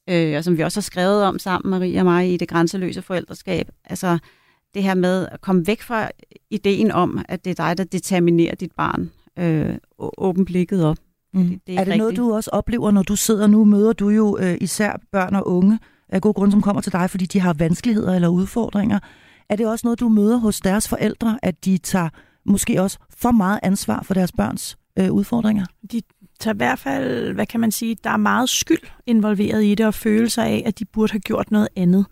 Speaker 4: øh, og som vi også har skrevet om sammen, Marie og mig, i det grænseløse forældreskab. Altså det her med at komme væk fra ideen om, at det er dig, der determinerer dit barn. Øh, åben blikket op.
Speaker 3: Mm. Det, det er, er det rigtigt. noget, du også oplever, når du sidder nu? Møder du jo øh, især børn og unge af gode grunde, som kommer til dig, fordi de har vanskeligheder eller udfordringer. Er det også noget, du møder hos deres forældre, at de tager måske også for meget ansvar for deres børns øh, udfordringer?
Speaker 5: De tager i hvert fald, hvad kan man sige, der er meget skyld involveret i det, og følelser af, at de burde have gjort noget andet.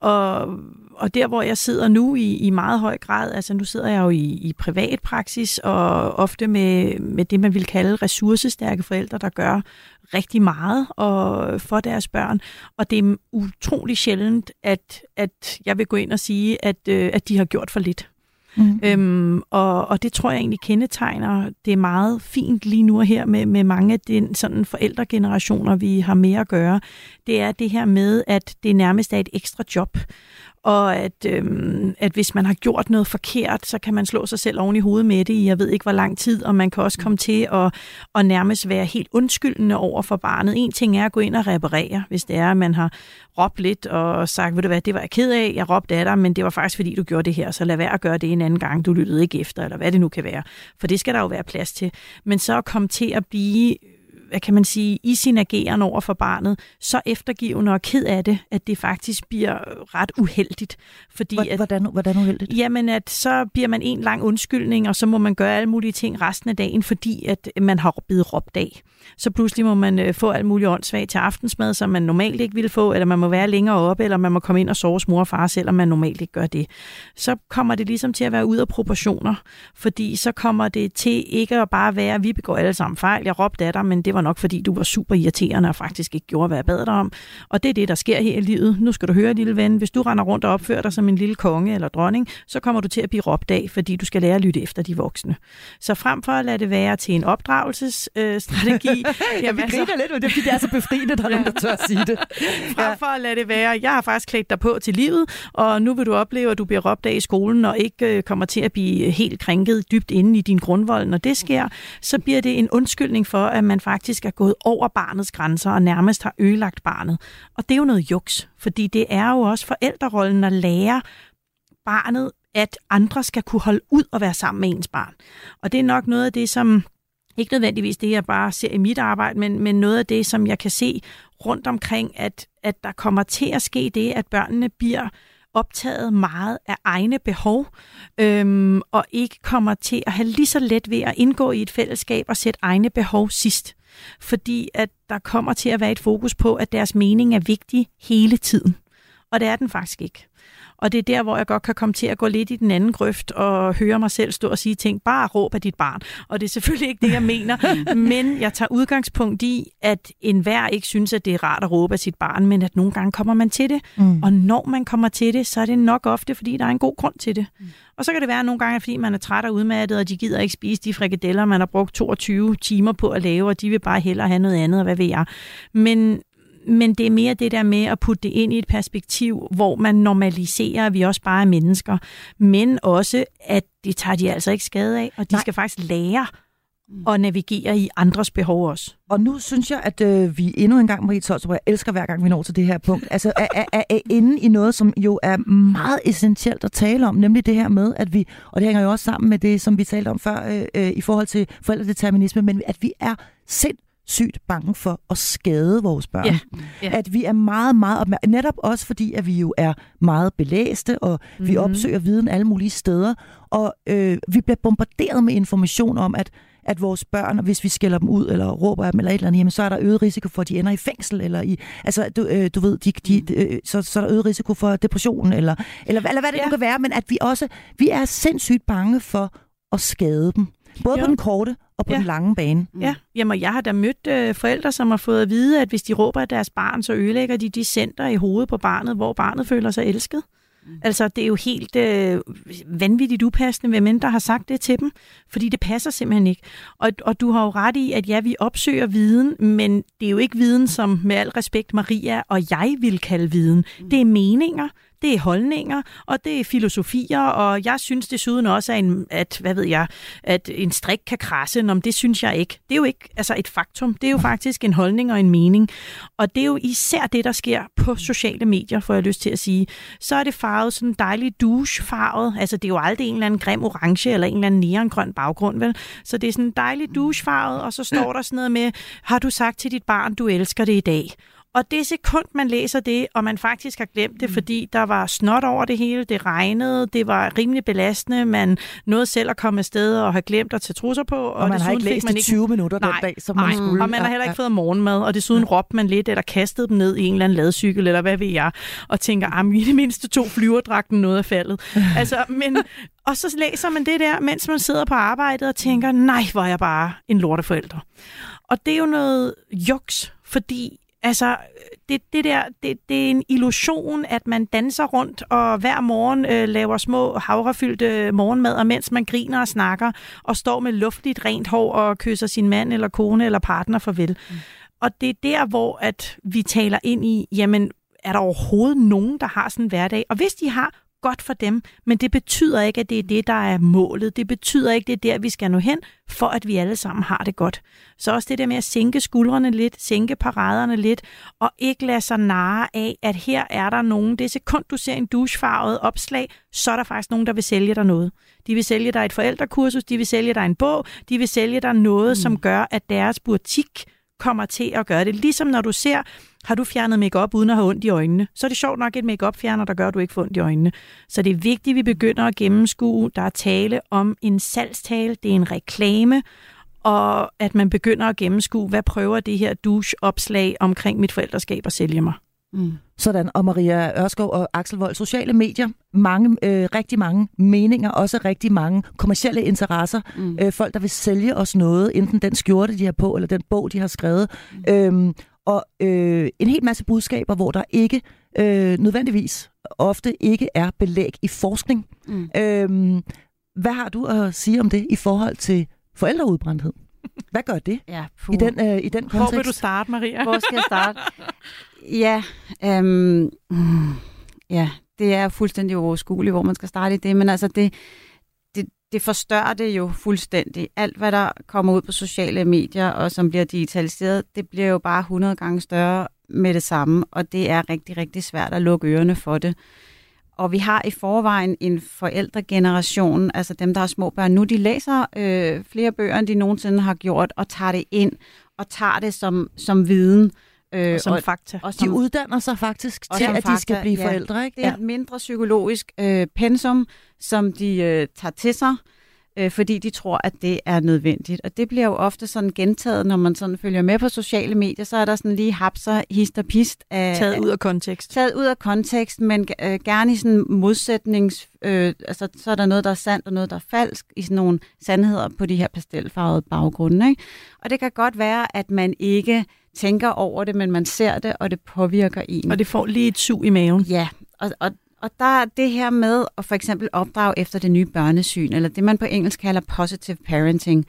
Speaker 5: Og, og der, hvor jeg sidder nu i, i meget høj grad, altså nu sidder jeg jo i, i privat praksis, og ofte med, med det, man vil kalde ressourcestærke forældre, der gør rigtig meget og, for deres børn. Og det er utrolig sjældent, at, at jeg vil gå ind og sige, at, øh, at de har gjort for lidt. Mm. Øhm, og, og det tror jeg egentlig kendetegner det er meget fint lige nu og her med, med mange af den sådan forældregenerationer, vi har med at gøre. Det er det her med, at det nærmest er et ekstra job og at, øhm, at hvis man har gjort noget forkert, så kan man slå sig selv oven i hovedet med det i jeg ved ikke hvor lang tid, og man kan også komme til at, at nærmest være helt undskyldende over for barnet. En ting er at gå ind og reparere, hvis det er, at man har råbt lidt og sagt, ved du hvad, det var jeg ked af, jeg råbte af dig, men det var faktisk fordi, du gjorde det her, så lad være at gøre det en anden gang, du lyttede ikke efter, eller hvad det nu kan være. For det skal der jo være plads til. Men så at komme til at blive hvad kan man sige, i sin ageren over for barnet, så eftergivende og ked af det, at det faktisk bliver ret uheldigt.
Speaker 3: Fordi at, hvordan, hvordan uheldigt?
Speaker 5: Jamen, at så bliver man en lang undskyldning, og så må man gøre alle mulige ting resten af dagen, fordi at man har blevet råbt af. Så pludselig må man øh, få alt muligt åndssvagt til aftensmad, som man normalt ikke ville få, eller man må være længere oppe, eller man må komme ind og sove mor og far, selvom man normalt ikke gør det. Så kommer det ligesom til at være ud af proportioner, fordi så kommer det til ikke at bare være, at vi begår alle sammen fejl, jeg råbte af dig, men det var nok fordi, du var super irriterende og faktisk ikke gjorde, hvad jeg bad dig om. Og det er det, der sker her i livet. Nu skal du høre, lille ven, hvis du render rundt og opfører dig som en lille konge eller dronning, så kommer du til at blive råbt af, fordi du skal lære at lytte efter de voksne. Så frem for at lade det være til en opdragelsesstrategi,
Speaker 3: øh, ja, vi griner lidt, men det er fordi, det er så befriende, der er nogen, der tør at sige det.
Speaker 5: Frem for at lade det være, jeg har faktisk klædt dig på til livet, og nu vil du opleve, at du bliver råbt af i skolen, og ikke øh, kommer til at blive helt krænket dybt inde i din grundvold. Når det sker, så bliver det en undskyldning for, at man faktisk er gået over barnets grænser og nærmest har ødelagt barnet. Og det er jo noget juks, fordi det er jo også forældrerollen at lære barnet, at andre skal kunne holde ud og være sammen med ens barn. Og det er nok noget af det, som ikke nødvendigvis det, jeg bare ser i mit arbejde, men, men noget af det, som jeg kan se rundt omkring, at, at der kommer til at ske det, at børnene bliver optaget meget af egne behov, øhm, og ikke kommer til at have lige så let ved at indgå i et fællesskab og sætte egne behov sidst. Fordi at der kommer til at være et fokus på, at deres mening er vigtig hele tiden. Og det er den faktisk ikke. Og det er der, hvor jeg godt kan komme til at gå lidt i den anden grøft og høre mig selv stå og sige ting. Bare råb af dit barn. Og det er selvfølgelig ikke det, jeg mener. men jeg tager udgangspunkt i, at enhver ikke synes, at det er rart at råbe af sit barn, men at nogle gange kommer man til det. Mm. Og når man kommer til det, så er det nok ofte, fordi der er en god grund til det. Mm. Og så kan det være nogle gange, fordi man er træt og udmattet, og de gider ikke spise de frikadeller, man har brugt 22 timer på at lave, og de vil bare hellere have noget andet, og hvad ved jeg. Men men det er mere det der med at putte det ind i et perspektiv, hvor man normaliserer, at vi også bare er mennesker, men også, at det tager de altså ikke skade af, og de Nej. skal faktisk lære at navigere i andres behov også.
Speaker 3: Og nu synes jeg, at øh, vi endnu en gang, Marie Tolstrup, jeg elsker hver gang, vi når til det her punkt, altså er, er, er, er inde i noget, som jo er meget essentielt at tale om, nemlig det her med, at vi, og det hænger jo også sammen med det, som vi talte om før, øh, øh, i forhold til forældredeterminisme, men at vi er sind sygt bange for at skade vores børn. Ja, ja. At vi er meget, meget opmærksomme. Netop også fordi, at vi jo er meget belæste, og mm-hmm. vi mhm. opsøger viden alle mulige steder. Og øh, vi bliver bombarderet med information om, at at vores børn, hvis vi skælder dem ud, eller råber af dem, eller et eller andet, jamen, så er der øget risiko for, at de ender i fængsel, eller i, altså, du, øh, du ved, de, de, mm. øh, så, så er der øget risiko for depression, eller, eller, eller hvad det ja. nu kan være, men at vi også, vi er sindssygt bange for at skade dem. Både jo. på den korte og på ja. den lange bane.
Speaker 5: Mm. Ja, Jamen, jeg har da mødt øh, forældre, som har fået at vide, at hvis de råber af deres barn, så ødelægger de de center i hovedet på barnet, hvor barnet føler sig elsket. Mm. Altså, det er jo helt øh, vanvittigt upassende, hvem der har sagt det til dem, fordi det passer simpelthen ikke. Og, og du har jo ret i, at ja, vi opsøger viden, men det er jo ikke viden, som med al respekt Maria og jeg vil kalde viden. Mm. Det er meninger, det er holdninger, og det er filosofier, og jeg synes desuden også, at, en, at, hvad ved jeg, at en strik kan krasse, om det synes jeg ikke. Det er jo ikke altså et faktum, det er jo faktisk en holdning og en mening. Og det er jo især det, der sker på sociale medier, får jeg lyst til at sige. Så er det farvet sådan dejlig douche-farvet, altså det er jo aldrig en eller anden grim orange eller en eller anden neongrøn baggrund, vel? Så det er sådan dejlig douche-farvet, og så står der sådan noget med, har du sagt til dit barn, du elsker det i dag? Og det sekund, man læser det, og man faktisk har glemt det, mm. fordi der var snot over det hele, det regnede, det var rimelig belastende, man nåede selv at komme afsted og have glemt at tage trusser på.
Speaker 3: Og, og man har ikke læst man ikke... 20 minutter nej, den dag, som
Speaker 5: nej,
Speaker 3: man skulle.
Speaker 5: og man har heller ikke fået morgenmad, og desuden ja. råbte man lidt, eller kastede dem ned i en eller anden ladcykel, eller hvad ved jeg, og tænker, at i det mindste to flyverdragten noget af faldet. altså, men, og så læser man det der, mens man sidder på arbejdet og tænker, nej, hvor er jeg bare en lorteforælder. Og det er jo noget juks, fordi Altså, det, det der, det, det er en illusion, at man danser rundt og hver morgen øh, laver små havrefyldte morgenmad, mens man griner og snakker og står med luftigt rent hår og kysser sin mand eller kone eller partner farvel. Mm. Og det er der, hvor at vi taler ind i, jamen, er der overhovedet nogen, der har sådan en hverdag? Og hvis de har, godt for dem, men det betyder ikke, at det er det, der er målet. Det betyder ikke, at det er der, vi skal nå hen, for at vi alle sammen har det godt. Så også det der med at sænke skuldrene lidt, sænke paraderne lidt, og ikke lade sig narre af, at her er der nogen. Det sekund, du ser en douchefarvet opslag, så er der faktisk nogen, der vil sælge dig noget. De vil sælge dig et forældrekursus, de vil sælge dig en bog, de vil sælge dig noget, mm. som gør, at deres butik kommer til at gøre det. Ligesom når du ser, har du fjernet makeup uden at have ondt i øjnene, så er det sjovt nok et makeup fjerner, der gør, at du ikke får ondt i øjnene. Så det er vigtigt, at vi begynder at gennemskue. Der er tale om en salgstale, det er en reklame, og at man begynder at gennemskue, hvad prøver det her douche-opslag omkring mit forældreskab at sælge mig.
Speaker 3: Mm. Sådan, og Maria Ørskov og Axel Vold, sociale medier, mange, øh, rigtig mange meninger, også rigtig mange kommersielle interesser. Mm. Øh, folk, der vil sælge os noget, enten den skjorte, de har på, eller den bog, de har skrevet. Mm. Øhm, og øh, en hel masse budskaber, hvor der ikke øh, nødvendigvis ofte ikke er belæg i forskning. Mm. Øhm, hvad har du at sige om det i forhold til forældreudbrændthed? Hvad gør det
Speaker 4: ja,
Speaker 3: i, den, øh, i den kontekst?
Speaker 5: Hvor vil du starte, Maria?
Speaker 4: Hvor skal jeg starte? ja, øhm, ja, det er fuldstændig overskueligt, hvor man skal starte i det, men altså det, det, det forstørrer det jo fuldstændig. Alt, hvad der kommer ud på sociale medier, og som bliver digitaliseret, det bliver jo bare 100 gange større med det samme, og det er rigtig, rigtig svært at lukke ørerne for det. Og vi har i forvejen en forældregeneration, altså dem, der har små børn nu, de læser øh, flere bøger, end de nogensinde har gjort, og tager det ind, og tager det som, som viden.
Speaker 5: Øh, og som og, fakta.
Speaker 3: Og som, de uddanner sig faktisk til, at fakta, de skal blive ja, forældre, ikke?
Speaker 4: Det er ja. et mindre psykologisk øh, pensum, som de øh, tager til sig, øh, fordi de tror, at det er nødvendigt. Og det bliver jo ofte sådan gentaget, når man sådan følger med på sociale medier, så er der sådan lige hapser, hist og pist. Af,
Speaker 5: taget ud af kontekst.
Speaker 4: Taget ud af kontekst, men øh, gerne i sådan modsætnings... Øh, altså, så er der noget, der er sandt, og noget, der er falsk, i sådan nogle sandheder på de her pastelfarvede baggrunde. Ikke? Og det kan godt være, at man ikke tænker over det, men man ser det, og det påvirker en.
Speaker 5: Og det får lige et sug i maven.
Speaker 4: Ja, og, og, og der er det her med at for eksempel opdrage efter det nye børnesyn, eller det man på engelsk kalder positive parenting.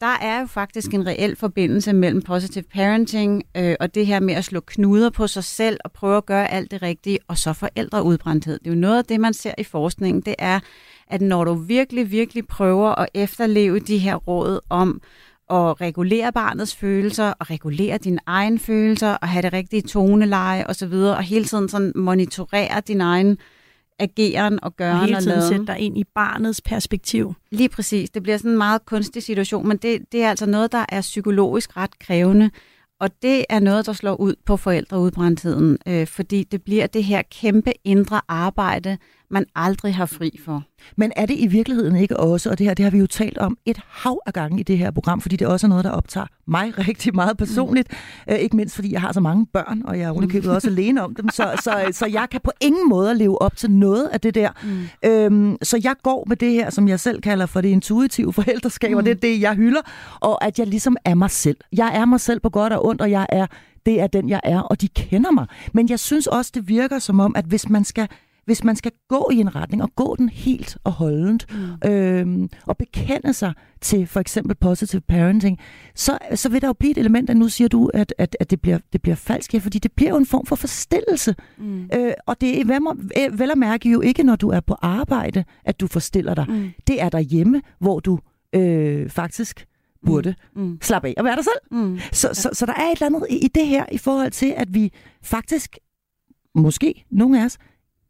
Speaker 4: Der er jo faktisk en reel forbindelse mellem positive parenting øh, og det her med at slå knuder på sig selv og prøve at gøre alt det rigtige, og så forældreudbrændthed. Det er jo noget af det, man ser i forskningen, det er, at når du virkelig, virkelig prøver at efterleve de her råd om at regulere barnets følelser, og regulere dine egne følelser, og have det rigtige toneleje osv., og hele tiden sådan monitorere din egen ageren og gøren og
Speaker 5: hele tiden
Speaker 4: sætte
Speaker 5: dig ind i barnets perspektiv.
Speaker 4: Lige præcis. Det bliver sådan en meget kunstig situation, men det, det er altså noget, der er psykologisk ret krævende, og det er noget, der slår ud på forældreudbrændtheden, øh, fordi det bliver det her kæmpe indre arbejde, man aldrig har fri for.
Speaker 3: Men er det i virkeligheden ikke også, og det her det har vi jo talt om et hav af gange i det her program, fordi det er også noget, der optager mig rigtig meget personligt. Mm. Øh, ikke mindst fordi jeg har så mange børn, og jeg er underkøbet også alene om dem, så, så, så jeg kan på ingen måde leve op til noget af det der. Mm. Øhm, så jeg går med det her, som jeg selv kalder for det intuitive forældreskab, mm. og det er det, jeg hylder, og at jeg ligesom er mig selv. Jeg er mig selv på godt og ondt, og jeg er det er den, jeg er, og de kender mig. Men jeg synes også, det virker som om, at hvis man skal hvis man skal gå i en retning, og gå den helt og holdent, mm. øhm, og bekende sig til for eksempel positive parenting, så, så vil der jo blive et element, at nu siger du, at, at, at det, bliver, det bliver falsk her, fordi det bliver jo en form for forstillelse. Mm. Øh, og det er vel, vel at mærke jo ikke, når du er på arbejde, at du forstiller dig. Mm. Det er derhjemme, hvor du øh, faktisk burde mm. mm. slappe af og være dig selv. Mm. Så, så, så der er et eller andet i det her, i forhold til, at vi faktisk, måske nogle af os,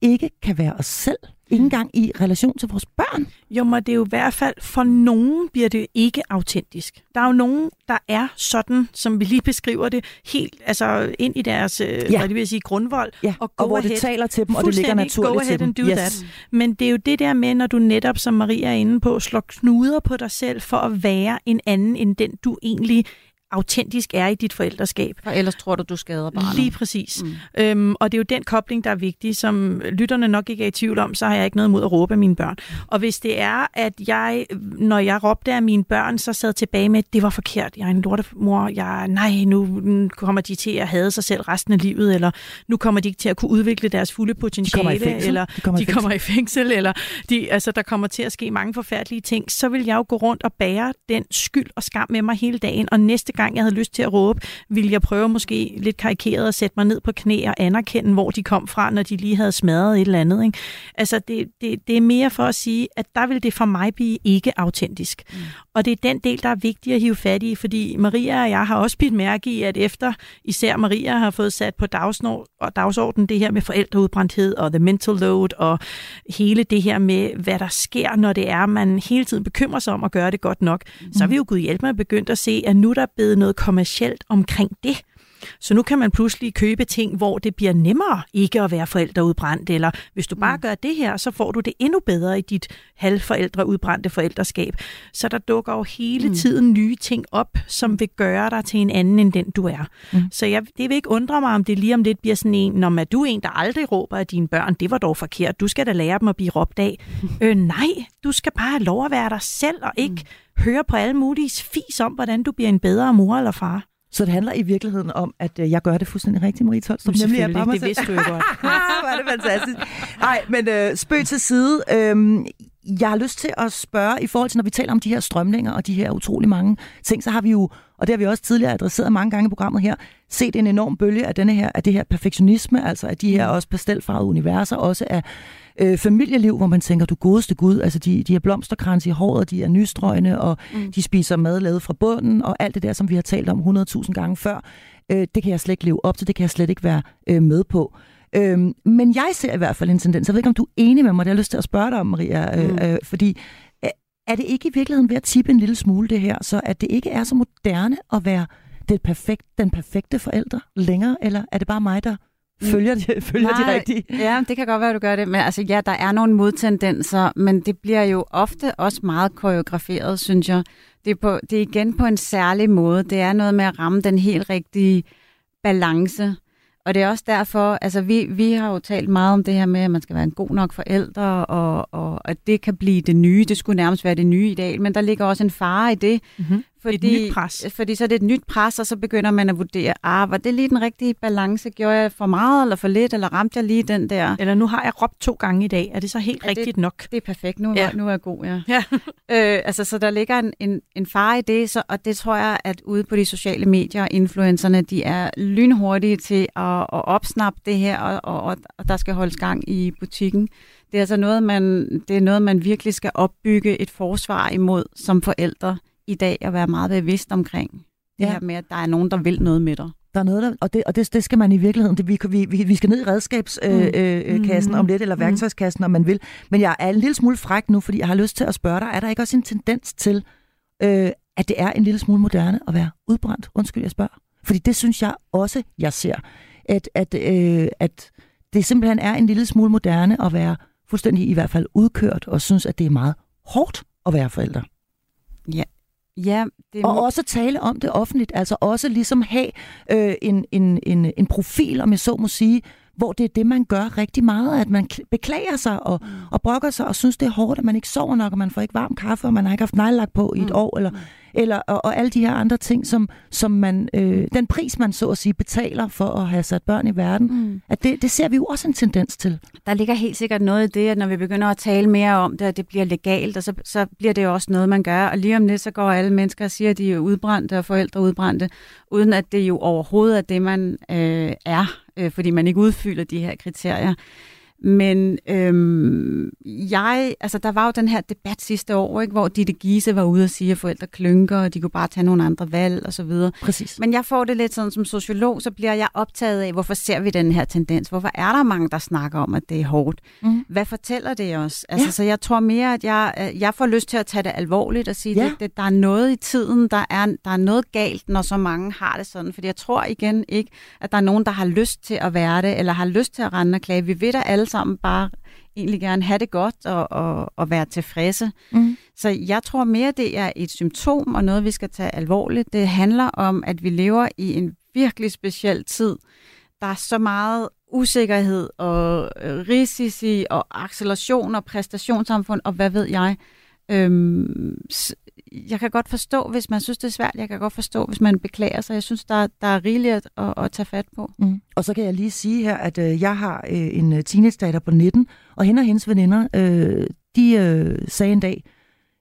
Speaker 3: ikke kan være os selv. Ikke engang i relation til vores børn.
Speaker 5: Jo, men det er jo i hvert fald, for nogen bliver det ikke autentisk. Der er jo nogen, der er sådan, som vi lige beskriver det, helt altså ind i deres, øh, ja. hvad det vil sige, grundvold.
Speaker 3: Ja. Og, og hvor ahead. det taler til dem, og det ligger naturligt til
Speaker 5: do yes. that. Men det er jo det der med, når du netop, som Maria er inde på, slår knuder på dig selv for at være en anden, end den du egentlig autentisk er i dit forældreskab.
Speaker 4: For ellers tror du, du skader barnet.
Speaker 5: Lige præcis. Mm. Øhm, og det er jo den kobling, der er vigtig, som lytterne nok ikke er i tvivl om, så har jeg ikke noget mod at råbe af mine børn. Og hvis det er, at jeg, når jeg råbte af mine børn, så sad tilbage med, at det var forkert. Jeg er en lortemor. Jeg, nej, nu kommer de til at hade sig selv resten af livet, eller nu kommer de ikke til at kunne udvikle deres fulde potentiale,
Speaker 3: de
Speaker 5: eller
Speaker 3: de kommer,
Speaker 5: de
Speaker 3: i, kommer
Speaker 5: i fængsel, eller de, altså, der kommer til at ske mange forfærdelige ting, så vil jeg jo gå rundt og bære den skyld og skam med mig hele dagen, og næste gang jeg havde lyst til at råbe, ville jeg prøve måske lidt karikeret at sætte mig ned på knæ og anerkende, hvor de kom fra, når de lige havde smadret et eller andet. Ikke? Altså, det, det, det er mere for at sige, at der vil det for mig blive ikke autentisk. Mm. Og det er den del, der er vigtig at hive fat i, fordi Maria og jeg har også bidt mærke i, at efter især Maria har fået sat på dagsordenen det her med forældreudbrændthed og the mental load og hele det her med, hvad der sker, når det er, man hele tiden bekymrer sig om at gøre det godt nok, mm. så har vi jo gud hjælpe mig begyndt at se, at nu der er blevet noget kommercielt omkring det. Så nu kan man pludselig købe ting, hvor det bliver nemmere ikke at være forældreudbrændt, eller hvis du bare mm. gør det her, så får du det endnu bedre i dit halvforældreudbrændte forældreskab. Så der dukker jo hele mm. tiden nye ting op, som vil gøre dig til en anden end den, du er. Mm. Så jeg, det vil ikke undre mig, om det lige om lidt bliver sådan en, når du er en, der aldrig råber af dine børn, det var dog forkert, du skal da lære dem at blive råbt af. øh, nej, du skal bare have lov at være dig selv, og ikke mm. høre på alle mulige fis om, hvordan du bliver en bedre mor eller far.
Speaker 3: Så det handler i virkeligheden om, at øh, jeg gør det fuldstændig rigtigt, Marie Tolstrup.
Speaker 5: Nemlig, jeg bare det vidste du jo godt.
Speaker 3: Er det fantastisk. Nej, men øh, spøg til side. Øh, jeg har lyst til at spørge, i forhold til, når vi taler om de her strømninger og de her utrolig mange ting, så har vi jo, og det har vi også tidligere adresseret mange gange i programmet her, set en enorm bølge af, denne her, af det her perfektionisme, altså af de her også pastelfarvede universer, også af øh, familieliv, hvor man tænker, du godeste Gud, altså de, de har blomsterkrans i håret, de er nystrøgne, og mm. de spiser mad lavet fra bunden, og alt det der, som vi har talt om 100.000 gange før, øh, det kan jeg slet ikke leve op til, det kan jeg slet ikke være øh, med på. Øhm, men jeg ser i hvert fald en tendens. Jeg ved ikke, om du er enig med mig. Det har jeg lyst til at spørge dig om, Maria. Øh, mm. Øh, fordi er det ikke i virkeligheden ved at tippe en lille smule det her, så at det ikke er så moderne at være det perfekt, den perfekte forælder længere, eller er det bare mig, der. Følger de, følger Nej, de rigtigt?
Speaker 4: Ja, det kan godt være, at du gør det. Men altså, ja, der er nogle modtendenser, men det bliver jo ofte også meget koreograferet, synes jeg. Det er, på, det er igen på en særlig måde. Det er noget med at ramme den helt rigtige balance. Og det er også derfor, altså vi, vi har jo talt meget om det her med, at man skal være en god nok forældre, og, og at det kan blive det nye. Det skulle nærmest være det nye ideal, men der ligger også en fare i det.
Speaker 5: Mm-hmm. Fordi, et nyt pres.
Speaker 4: Fordi så er det et nyt pres, og så begynder man at vurdere, ah, var det lige den rigtige balance? Gjorde jeg for meget eller for lidt, eller ramte jeg lige den der?
Speaker 5: Eller nu har jeg råbt to gange i dag. Er det så helt er rigtigt
Speaker 4: det,
Speaker 5: nok?
Speaker 4: Det er perfekt. Nu,
Speaker 5: ja.
Speaker 4: nu er jeg god, ja. ja. øh, altså, så der ligger en, en, en fare i det, så, og det tror jeg, at ude på de sociale medier, influencerne, de er lynhurtige til at, at opsnappe det her, og, og, og der skal holdes gang i butikken. Det er altså noget, man, det er noget, man virkelig skal opbygge et forsvar imod som forældre i dag at være meget bevidst omkring det ja. her med, at der er nogen, der vil noget med dig.
Speaker 3: Der er noget, der, og, det, og det, det skal man i virkeligheden, det, vi, vi, vi skal ned i redskabskassen øh, mm. øh, mm. om lidt, eller mm. værktøjskassen, om man vil. Men jeg er en lille smule fræk nu, fordi jeg har lyst til at spørge dig, er der ikke også en tendens til, øh, at det er en lille smule moderne at være udbrændt? Undskyld, jeg spørger. Fordi det synes jeg også, jeg ser. At, at, øh, at det simpelthen er en lille smule moderne at være fuldstændig i hvert fald udkørt, og synes, at det er meget hårdt at være forældre.
Speaker 4: Ja, Ja,
Speaker 3: det og også tale om det offentligt, altså også ligesom have øh, en, en, en, en profil, om jeg så må sige, hvor det er det, man gør rigtig meget, at man beklager sig og, mm. og brokker sig og synes, det er hårdt, at man ikke sover nok, og man får ikke varm kaffe, og man har ikke haft nejlagt på i et mm. år, eller, mm. eller, og, og alle de her andre ting, som, som man, øh, den pris, man så at sige betaler for at have sat børn i verden, mm. at det, det ser vi jo også en tendens til.
Speaker 4: Der ligger helt sikkert noget i det, at når vi begynder at tale mere om det, at det bliver legalt, og så, så bliver det jo også noget, man gør. Og lige om lidt, så går alle mennesker og siger, at de er udbrændte og forældre udbrændte, uden at det jo overhovedet er det, man øh, er øh, fordi man ikke udfylder de her kriterier. Men øhm, jeg, altså der var jo den her debat sidste år, ikke, hvor Ditte Giese var ude og sige, at forældre klynker, og de kunne bare tage nogle andre valg og så videre.
Speaker 3: Præcis.
Speaker 4: Men jeg får det lidt sådan som sociolog, så bliver jeg optaget af, hvorfor ser vi den her tendens? Hvorfor er der mange, der snakker om, at det er hårdt? Mm. Hvad fortæller det os? Altså, ja. Så jeg tror mere, at jeg, jeg får lyst til at tage det alvorligt og sige, ja. at det, der er noget i tiden, der er, der er noget galt, når så mange har det sådan. Fordi jeg tror igen ikke, at der er nogen, der har lyst til at være det, eller har lyst til at rende og klage. Vi ved da alle sammen bare egentlig gerne have det godt og, og, og være tilfredse. Mm. Så jeg tror mere, det er et symptom og noget, vi skal tage alvorligt. Det handler om, at vi lever i en virkelig speciel tid. Der er så meget usikkerhed og øh, risici og acceleration og præstationssamfund og hvad ved jeg. Øhm, jeg kan godt forstå, hvis man synes, det er svært. Jeg kan godt forstå, hvis man beklager sig. Jeg synes, der, der er rigeligt at, at, tage fat på.
Speaker 3: Mm. Og så kan jeg lige sige her, at øh, jeg har øh, en øh, teenage-datter på 19, og hende og hendes veninder, øh, de øh, sagde en dag,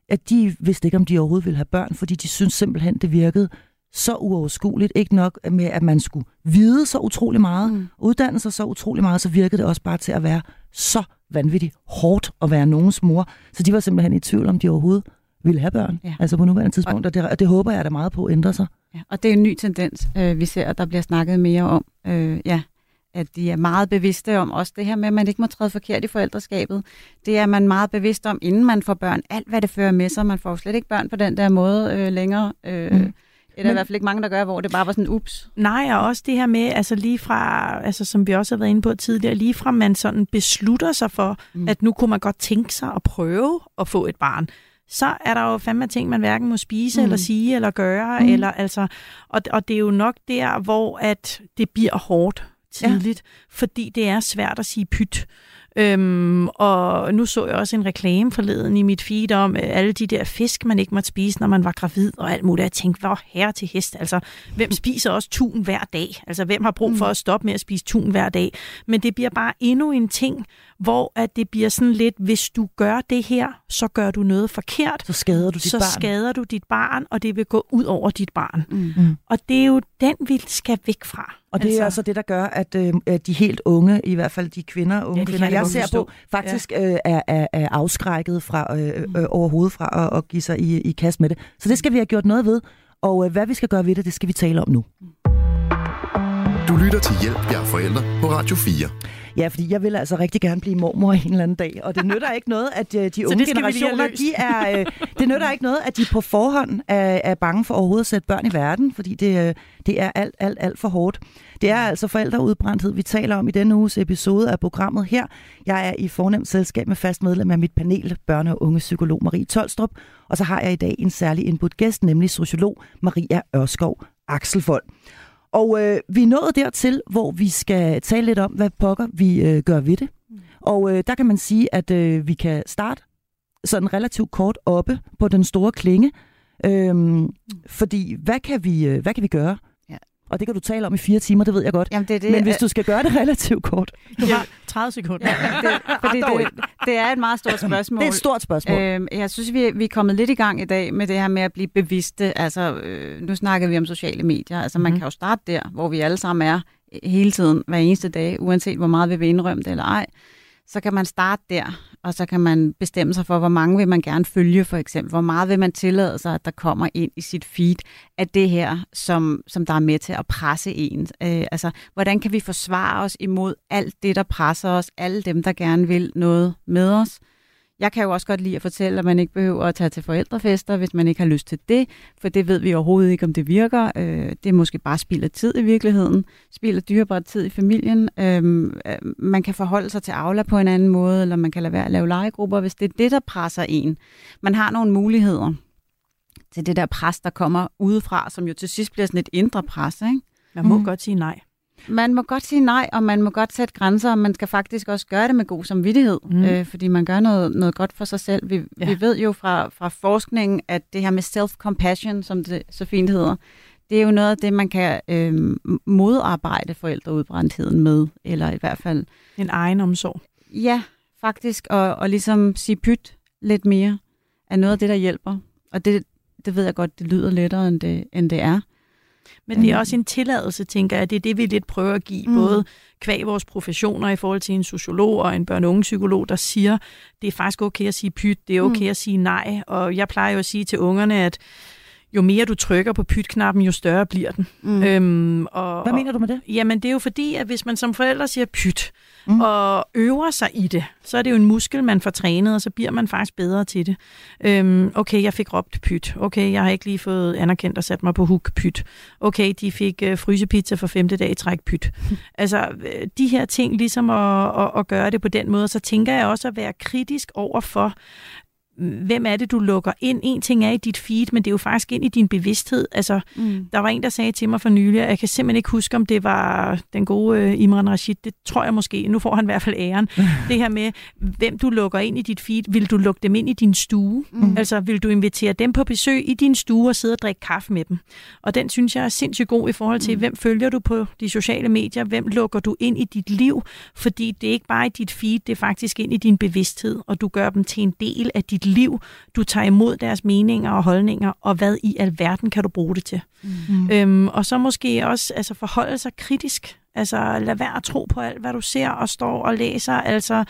Speaker 3: at de vidste ikke, om de overhovedet ville have børn, fordi de synes simpelthen, det virkede så uoverskueligt. Ikke nok med, at man skulle vide så utrolig meget, mm. uddanne sig så utrolig meget, så virkede det også bare til at være så vanvittigt hårdt at være nogens mor. Så de var simpelthen i tvivl, om de overhovedet ville have børn, ja. altså på nuværende tidspunkt, og det, og det håber jeg da meget på at ændre sig.
Speaker 4: Ja, og det er en ny tendens, øh, vi ser, at der bliver snakket mere om. Øh, ja, at de er meget bevidste om også det her med, at man ikke må træde forkert i forældreskabet. Det er man meget bevidst om, inden man får børn. Alt, hvad det fører med sig. Man får slet ikke børn på den der måde øh, længere. Øh, mm. Det er der Men, i hvert fald ikke mange, der gør, hvor det bare var sådan ups.
Speaker 5: Nej, og også det her med, altså lige fra, altså som vi også har været inde på tidligere, lige fra man sådan beslutter sig for, mm. at nu kunne man godt tænke sig at prøve at få et barn, så er der jo fandme ting, man hverken må spise, mm. eller sige, eller gøre, mm. eller altså, og, og det er jo nok der, hvor at det bliver hårdt tidligt, ja. fordi det er svært at sige pyt. Øhm, og nu så jeg også en reklame forleden i mit feed om øh, alle de der fisk, man ikke måtte spise, når man var gravid og alt muligt. Jeg tænkte, hvor herre til hest. Altså, hvem spiser også tun hver dag? Altså, hvem har brug for mm. at stoppe med at spise tun hver dag? Men det bliver bare endnu en ting, hvor at det bliver sådan lidt, hvis du gør det her, så gør du noget forkert.
Speaker 3: Så skader du dit
Speaker 5: så
Speaker 3: barn.
Speaker 5: Så skader du dit barn, og det vil gå ud over dit barn. Mm. mm. Og det er jo den, vi skal væk fra.
Speaker 3: Og det altså. er altså det, der gør, at øh, de helt unge, i hvert fald de kvinder, unge ja, kvinder, jeg ser forstå. på, faktisk ja. øh, er, er, er afskrækket fra øh, øh, mm. overhovedet fra at, at give sig i, i kast med det. Så det skal vi have gjort noget ved. Og øh, hvad vi skal gøre ved det, det skal vi tale om nu.
Speaker 2: Du lytter til Hjælp, jeg er forældre på Radio 4.
Speaker 3: Ja, fordi jeg vil altså rigtig gerne blive mormor en eller anden dag, og det nytter ikke noget, at øh, de unge generationer, de er, øh, det nytter ikke noget, at de på forhånd er, er bange for overhovedet at sætte børn i verden, fordi det, øh, det er alt, alt, alt for hårdt. Det er altså forældreudbrændthed, vi taler om i denne uges episode af programmet her. Jeg er i fornemt selskab med fast medlem af mit panel, børne- og unge psykolog Marie Tolstrup, og så har jeg i dag en særlig input gæst, nemlig sociolog Maria Ørskov Axelfold. Og øh, vi er nået dertil, hvor vi skal tale lidt om, hvad pokker vi øh, gør ved det. Mm. Og øh, der kan man sige, at øh, vi kan starte sådan relativt kort oppe på den store klinge. Øhm, mm. Fordi hvad kan, vi, øh, hvad kan vi gøre? Og det kan du tale om i fire timer, det ved jeg godt. Jamen, det er det. Men hvis du skal gøre det relativt kort.
Speaker 5: Du har 30 sekunder. Ja,
Speaker 4: det, fordi det, det er et meget stort spørgsmål.
Speaker 3: Det er et stort spørgsmål.
Speaker 4: Øhm, jeg synes, vi, vi er kommet lidt i gang i dag med det her med at blive bevidste. Altså, øh, nu snakker vi om sociale medier. Altså, man mm. kan jo starte der, hvor vi alle sammen er hele tiden, hver eneste dag, uanset hvor meget vi vil indrømme det eller ej så kan man starte der, og så kan man bestemme sig for, hvor mange vil man gerne følge, for eksempel. Hvor meget vil man tillade sig, at der kommer ind i sit feed af det her, som, som der er med til at presse en. Øh, altså, hvordan kan vi forsvare os imod alt det, der presser os, alle dem, der gerne vil noget med os? Jeg kan jo også godt lide at fortælle, at man ikke behøver at tage til forældrefester, hvis man ikke har lyst til det, for det ved vi overhovedet ikke, om det virker. Øh, det er måske bare spild af tid i virkeligheden, spild af dyrebare tid i familien. Øhm, øh, man kan forholde sig til Aula på en anden måde, eller man kan lade være at lave legegrupper, hvis det er det, der presser en. Man har nogle muligheder til det der pres, der kommer udefra, som jo til sidst bliver sådan et indre pres. Ikke?
Speaker 5: Man må mm. godt sige nej.
Speaker 4: Man må godt sige nej, og man må godt sætte grænser, og man skal faktisk også gøre det med god samvittighed, mm. øh, fordi man gør noget, noget godt for sig selv. Vi, ja. vi ved jo fra, fra forskningen, at det her med self-compassion, som det så fint hedder, det er jo noget af det, man kan øh, modarbejde forældreudbrændtheden med, eller i hvert fald...
Speaker 5: En egen omsorg.
Speaker 4: Ja, faktisk, og, og ligesom sige pyt lidt mere, er noget af det, der hjælper. Og det, det ved jeg godt, det lyder lettere, end det, end det er.
Speaker 5: Men det er også en tilladelse, tænker jeg. Det er det, vi lidt prøver at give, mm. både kvæg vores professioner i forhold til en sociolog og en børne- og psykolog, der siger, det er faktisk okay at sige pyt, det er okay mm. at sige nej. Og jeg plejer jo at sige til ungerne, at jo mere du trykker på pytknappen, jo større bliver den.
Speaker 3: Mm. Øhm, og, Hvad mener du med det?
Speaker 5: Jamen, det er jo fordi, at hvis man som forælder siger pyt, mm. og øver sig i det, så er det jo en muskel, man får trænet, og så bliver man faktisk bedre til det. Øhm, okay, jeg fik råbt pyt. Okay, jeg har ikke lige fået anerkendt og sat mig på huk pyt. Okay, de fik øh, frysepizza for femte dag i træk pyt. altså, øh, de her ting, ligesom at, at, at gøre det på den måde, så tænker jeg også at være kritisk over for, hvem er det, du lukker ind? En ting er i dit feed, men det er jo faktisk ind i din bevidsthed. Altså,
Speaker 4: Mm.
Speaker 5: der var en, der sagde til mig for nylig, og jeg kan simpelthen ikke huske, om det var den gode øh, Imran Rashid. Det tror jeg måske. Nu får han i hvert fald æren. det her med, hvem du lukker ind i dit feed. Vil du lukke dem ind i din stue?
Speaker 4: Mm.
Speaker 5: Altså, vil du invitere dem på besøg i din stue og sidde og drikke kaffe med dem? Og den synes jeg er sindssygt god i forhold til, mm. hvem følger du på de sociale medier? Hvem lukker du ind i dit liv? Fordi det er ikke bare i dit feed, det er faktisk ind i din bevidsthed, og du gør dem til en del af dit liv. Du tager imod deres meninger og holdninger, og hvad i alverden kan du bruge det til?
Speaker 3: Mm.
Speaker 5: Øhm, og så måske også altså, forholde sig kritisk. Altså lad være at tro på alt, hvad du ser og står og læser. Altså,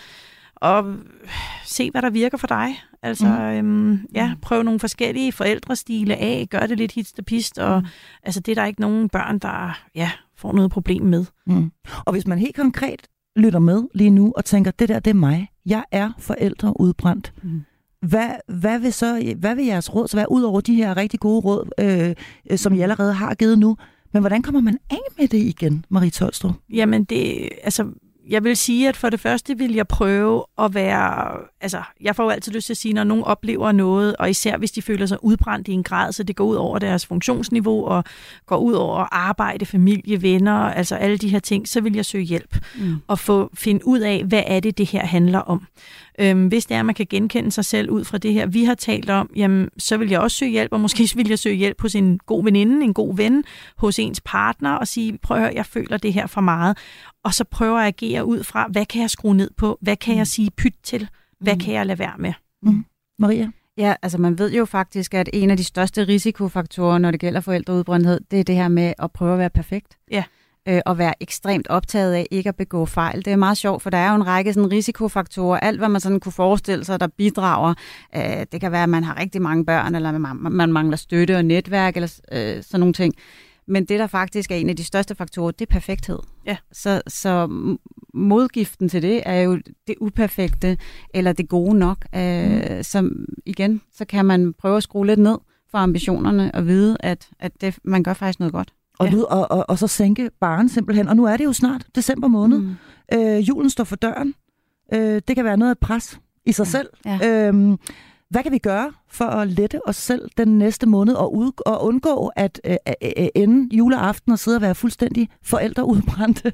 Speaker 5: og se, hvad der virker for dig. Altså, mm. øhm, ja, prøv nogle forskellige forældrestile af. Gør det lidt hist og mm. Altså, det er der ikke nogen børn, der ja, får noget problem med.
Speaker 3: Mm. Og hvis man helt konkret lytter med lige nu og tænker, det der, det er mig. Jeg er forældre udbrændt.
Speaker 4: Mm.
Speaker 3: Hvad, hvad, vil så, hvad vil jeres råd så være, ud over de her rigtig gode råd, øh, øh, som I allerede har givet nu? Men hvordan kommer man af med det igen, Marie Tolstrup?
Speaker 5: Jamen, det, altså, jeg vil sige, at for det første vil jeg prøve at være... Altså, jeg får jo altid lyst til at sige, når nogen oplever noget, og især hvis de føler sig udbrændt i en grad, så det går ud over deres funktionsniveau, og går ud over arbejde, familie, venner, altså alle de her ting, så vil jeg søge hjælp
Speaker 4: Mm.
Speaker 5: og få finde ud af, hvad er det, det her handler om. Øhm, hvis det er, at man kan genkende sig selv ud fra det her, vi har talt om, jamen, så vil jeg også søge hjælp, og måske vil jeg søge hjælp hos en god veninde, en god ven, hos ens partner, og sige, prøv at høre, jeg føler det her for meget. Og så prøver at agere ud fra, hvad kan jeg skrue ned på? Hvad kan jeg sige pyt til? Hvad
Speaker 4: Mm.
Speaker 5: kan jeg lade være med?
Speaker 3: Maria?
Speaker 4: Ja, altså man ved jo faktisk, at en af de største risikofaktorer, når det gælder forældreudbrændthed, det er det her med at prøve at være perfekt.
Speaker 5: Ja.
Speaker 4: Øh, og være ekstremt optaget af ikke at begå fejl. Det er meget sjovt, for der er jo en række sådan, risikofaktorer. Alt, hvad man sådan kunne forestille sig, der bidrager. Øh, det kan være, at man har rigtig mange børn, eller man, man mangler støtte og netværk, eller øh, sådan nogle ting. Men det, der faktisk er en af de største faktorer, det er perfekthed.
Speaker 5: Ja.
Speaker 4: Så, så modgiften til det er jo det uperfekte, eller det gode nok. Øh, Som igen, så kan man prøve at skrue lidt ned for ambitionerne og vide, at, at det, man gør faktisk noget godt.
Speaker 3: Og,
Speaker 5: Ja.
Speaker 3: ja. og, og, og så sænke baren simpelthen. Og nu er det jo snart december måned. Mm.
Speaker 4: Mm.
Speaker 3: Øh, julen står for døren. Øh, det kan være noget af pres i sig
Speaker 4: Ja.
Speaker 3: selv.
Speaker 4: Ja.
Speaker 3: Øhm, hvad kan vi gøre for at lette os selv den næste måned og, ud, og undgå at øh, øh, øh ende juleaften og sidde og være fuldstændig forældreudbrændte?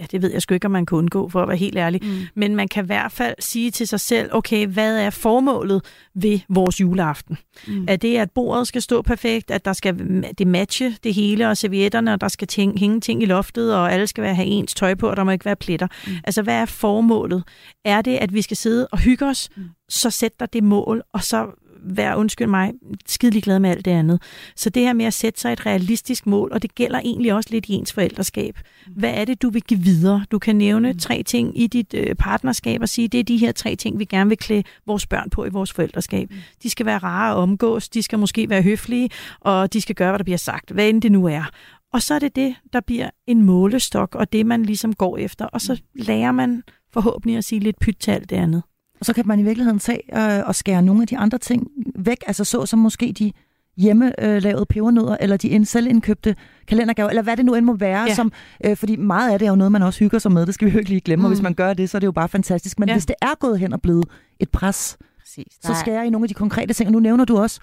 Speaker 5: Ja, det ved jeg sgu ikke, om man kan undgå, for at være helt ærlig.
Speaker 4: Mm.
Speaker 5: Men man kan i hvert fald sige til sig selv, okay, hvad er formålet ved vores juleaften?
Speaker 4: Mm.
Speaker 5: Er det, at bordet skal stå perfekt, at der skal det matche det hele, og servietterne, og der skal ting, hænge ting i loftet, og alle skal være, have ens tøj på, og der må ikke være pletter.
Speaker 4: Mm.
Speaker 5: Altså, hvad er formålet? Er det, at vi skal sidde og hygge os,
Speaker 4: mm.
Speaker 5: så sæt dig det mål, og så vær, undskyld mig, skidelig glad med alt det andet. Så det her med at sætte sig et realistisk mål, og det gælder egentlig også lidt i ens forældreskab. Hvad er det, du vil give videre? Du kan nævne
Speaker 4: Mm.
Speaker 5: tre ting i dit øh, partnerskab og sige, det er de her tre ting, vi gerne vil klæde vores børn på i vores forældreskab.
Speaker 4: Mm.
Speaker 5: De skal være rare at omgås, de skal måske være høflige, og de skal gøre, hvad der bliver sagt, hvad end det nu er. Og så er det det, der bliver en målestok, og det man ligesom går efter. Og så lærer man forhåbentlig at sige lidt pyt til alt det andet.
Speaker 3: Og så kan man i virkeligheden tage øh, og skære nogle af de andre ting væk, altså så som måske de hjemmelavede pebernødder, eller de ind- selvindkøbte kalendergaver, eller hvad det nu end må være,
Speaker 5: Ja.
Speaker 3: som, øh, fordi meget af det er jo noget, man også hygger sig med, det skal vi jo ikke lige glemme, mm. og hvis
Speaker 4: Mm.
Speaker 3: man gør det, så er det jo bare fantastisk. Men
Speaker 5: ja.
Speaker 3: hvis det er gået hen og blevet et pres,
Speaker 4: Præcis.
Speaker 3: så skærer I nogle af de konkrete ting, og nu nævner du også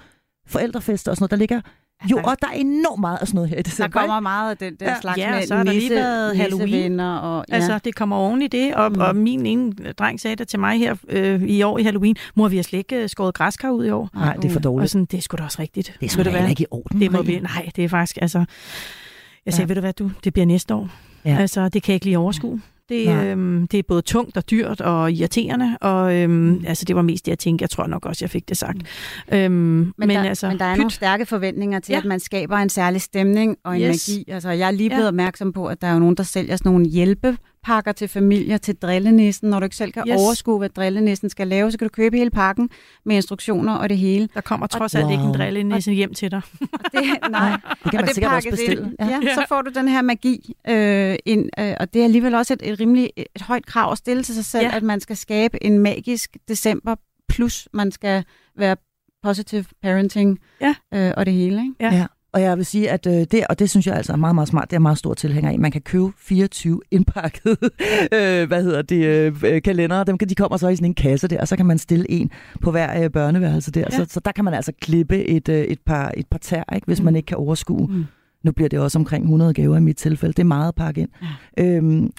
Speaker 3: forældrefester og sådan noget, der ligger jo,
Speaker 4: der-
Speaker 3: og der er enormt meget af sådan noget her i
Speaker 4: der
Speaker 3: december.
Speaker 4: kommer meget af den der
Speaker 3: Ja.
Speaker 4: slags
Speaker 5: Ja,
Speaker 4: med
Speaker 5: og så har der lige været Halloween.
Speaker 4: Og, ja.
Speaker 5: Altså, det kommer oven i det, og,
Speaker 4: Mm.
Speaker 5: mm. og min ene dreng sagde det til mig her øh, i år i Halloween, mor, vi har slet ikke øh, skåret græskar ud i år.
Speaker 3: Nej, det er for
Speaker 5: Og
Speaker 3: dårligt.
Speaker 5: sådan, det er sgu da også rigtigt.
Speaker 3: Det er sgu da heller ikke i orden.
Speaker 5: Det må vi, nej, det er faktisk, altså... Jeg sagde,
Speaker 3: Ja.
Speaker 5: ved du hvad, du, det bliver næste år.
Speaker 3: Ja.
Speaker 5: Altså, det kan jeg ikke lige overskue. Det,
Speaker 3: Nej.
Speaker 5: øhm, det er både tungt og dyrt og irriterende, og øhm,
Speaker 3: Mm.
Speaker 5: altså, det var mest det, jeg tænkte. Jeg tror nok også, jeg fik det sagt. Øhm, men,
Speaker 4: Men, der,
Speaker 5: altså,
Speaker 4: men der er
Speaker 5: pyt.
Speaker 4: nogle stærke forventninger til,
Speaker 5: Ja.
Speaker 4: at man skaber en særlig stemning og en
Speaker 5: Yes.
Speaker 4: magi. Altså, jeg er lige
Speaker 5: Ja.
Speaker 4: blevet opmærksom på, at der er jo nogen, der sælger sådan nogle hjælpepakker til familier til drillenissen. Når du ikke selv kan
Speaker 5: Yes.
Speaker 4: overskue, hvad drillenissen skal lave, så kan du købe hele pakken med instruktioner og det hele.
Speaker 5: Der kommer trods alt
Speaker 3: Wow.
Speaker 5: ikke en drillenisse hjem til dig.
Speaker 4: Og det, nej,
Speaker 3: Det kan man
Speaker 4: og det
Speaker 3: sikkert også bestille.
Speaker 4: Ja. Ja, så får du den her magi øh, ind, øh, og det er alligevel også et, et rimelig et højt krav at stille til sig selv,
Speaker 5: ja.
Speaker 4: at man skal skabe en magisk december, plus man skal være positive parenting
Speaker 5: Ja.
Speaker 4: øh, og det hele. Ikke?
Speaker 5: Ja.
Speaker 3: Ja. Og jeg vil sige, at øh, det, og det synes jeg altså er meget, meget smart, det er meget stor tilhænger af. Man kan købe 24 indpakket, øh, hvad hedder det, øh, kalendere. Dem kan, de kommer så i sådan en kasse der, og så kan man stille en på hver øh, børneværelse der. Ja. Så, så der kan man altså klippe et, øh, et, par, et par tær, ikke, hvis mm. man ikke kan overskue. Mm. Nu bliver det også omkring 100 gaver i mit tilfælde. Det er meget at pakke ind. Ja. Øhm,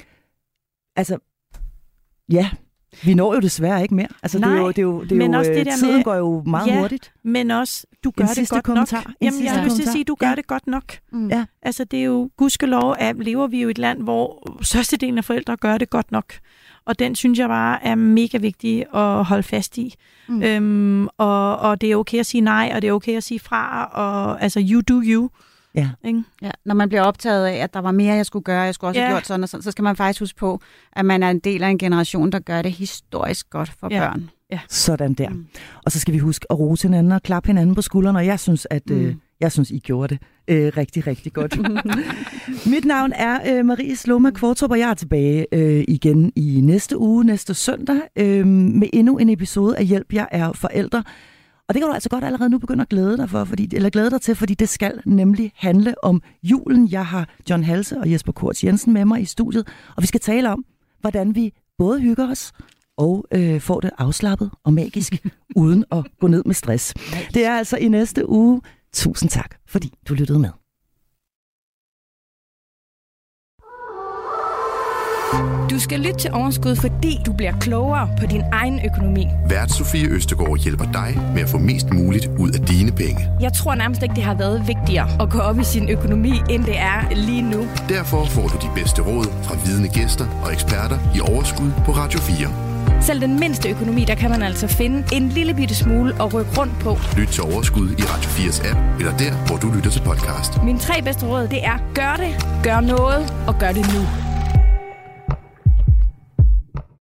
Speaker 3: altså, ja, vi når jo desværre ikke mere. Altså,
Speaker 5: Nej,
Speaker 3: det er jo, det er jo, det er
Speaker 5: men
Speaker 3: jo,
Speaker 5: også det
Speaker 3: øh,
Speaker 5: der
Speaker 3: tiden
Speaker 5: med,
Speaker 3: går jo meget
Speaker 5: ja,
Speaker 3: hurtigt.
Speaker 5: Men også, du gør
Speaker 3: En
Speaker 5: det godt
Speaker 3: kommentar.
Speaker 5: nok.
Speaker 3: En
Speaker 5: Jamen, jeg har lyst til at sige, du gør
Speaker 3: Ja.
Speaker 5: det godt nok.
Speaker 4: Mm.
Speaker 3: Ja.
Speaker 5: Altså, det er jo, gudskelov, at lever vi jo i et land, hvor størstedelen af forældre gør det godt nok. Og den synes jeg bare er mega vigtig at holde fast i.
Speaker 4: Mm.
Speaker 5: Mm. Øhm, og, og det er okay at sige nej, og det er okay at sige fra, og altså, you do you.
Speaker 3: Ja.
Speaker 5: Ikke?
Speaker 4: Ja, når man bliver optaget af, at der var mere, jeg skulle gøre, jeg skulle også have
Speaker 5: Ja.
Speaker 4: gjort sådan og sådan, så skal man faktisk huske på, at man er en del af en generation, der gør det historisk godt for
Speaker 5: Ja.
Speaker 4: børn.
Speaker 3: Sådan der.
Speaker 4: Mm.
Speaker 3: Og så skal vi huske at rose hinanden og klappe hinanden på skuldrene, og jeg synes, at øh,
Speaker 4: Mm.
Speaker 3: jeg synes, I gjorde det øh, rigtig, rigtig godt. Mit navn er øh, Marie Sloma Kvartrup, og jeg er tilbage øh, igen i næste uge, næste søndag, øh, med endnu en episode af Hjælp, jeg er forældre. Og det kan du altså godt allerede nu begynde at glæde dig, for, fordi, eller glæde dig til, fordi det skal nemlig handle om julen. Jeg har John Halse og Jesper Korts Jensen med mig i studiet, og vi skal tale om, hvordan vi både hygger os og øh, får det afslappet og magisk, uden at gå ned med stress. Det er altså i næste uge. Tusind tak, fordi du lyttede med.
Speaker 1: Du skal lytte til Overskud, fordi du bliver klogere på din egen økonomi.
Speaker 2: Vært Sofie Østegård hjælper dig med at få mest muligt ud af dine penge.
Speaker 1: Jeg tror nærmest ikke, det har været vigtigere at gå op i sin økonomi, end det er lige nu.
Speaker 2: Derfor får du de bedste råd fra vidne gæster og eksperter i Overskud på Radio 4.
Speaker 1: Selv den mindste økonomi, der kan man altså finde en lille bitte smule at rykke rundt på.
Speaker 2: Lyt til Overskud i Radio 4's app, eller der, hvor du lytter til podcast.
Speaker 1: Mine tre bedste råd, det er gør det, gør noget og gør det nu.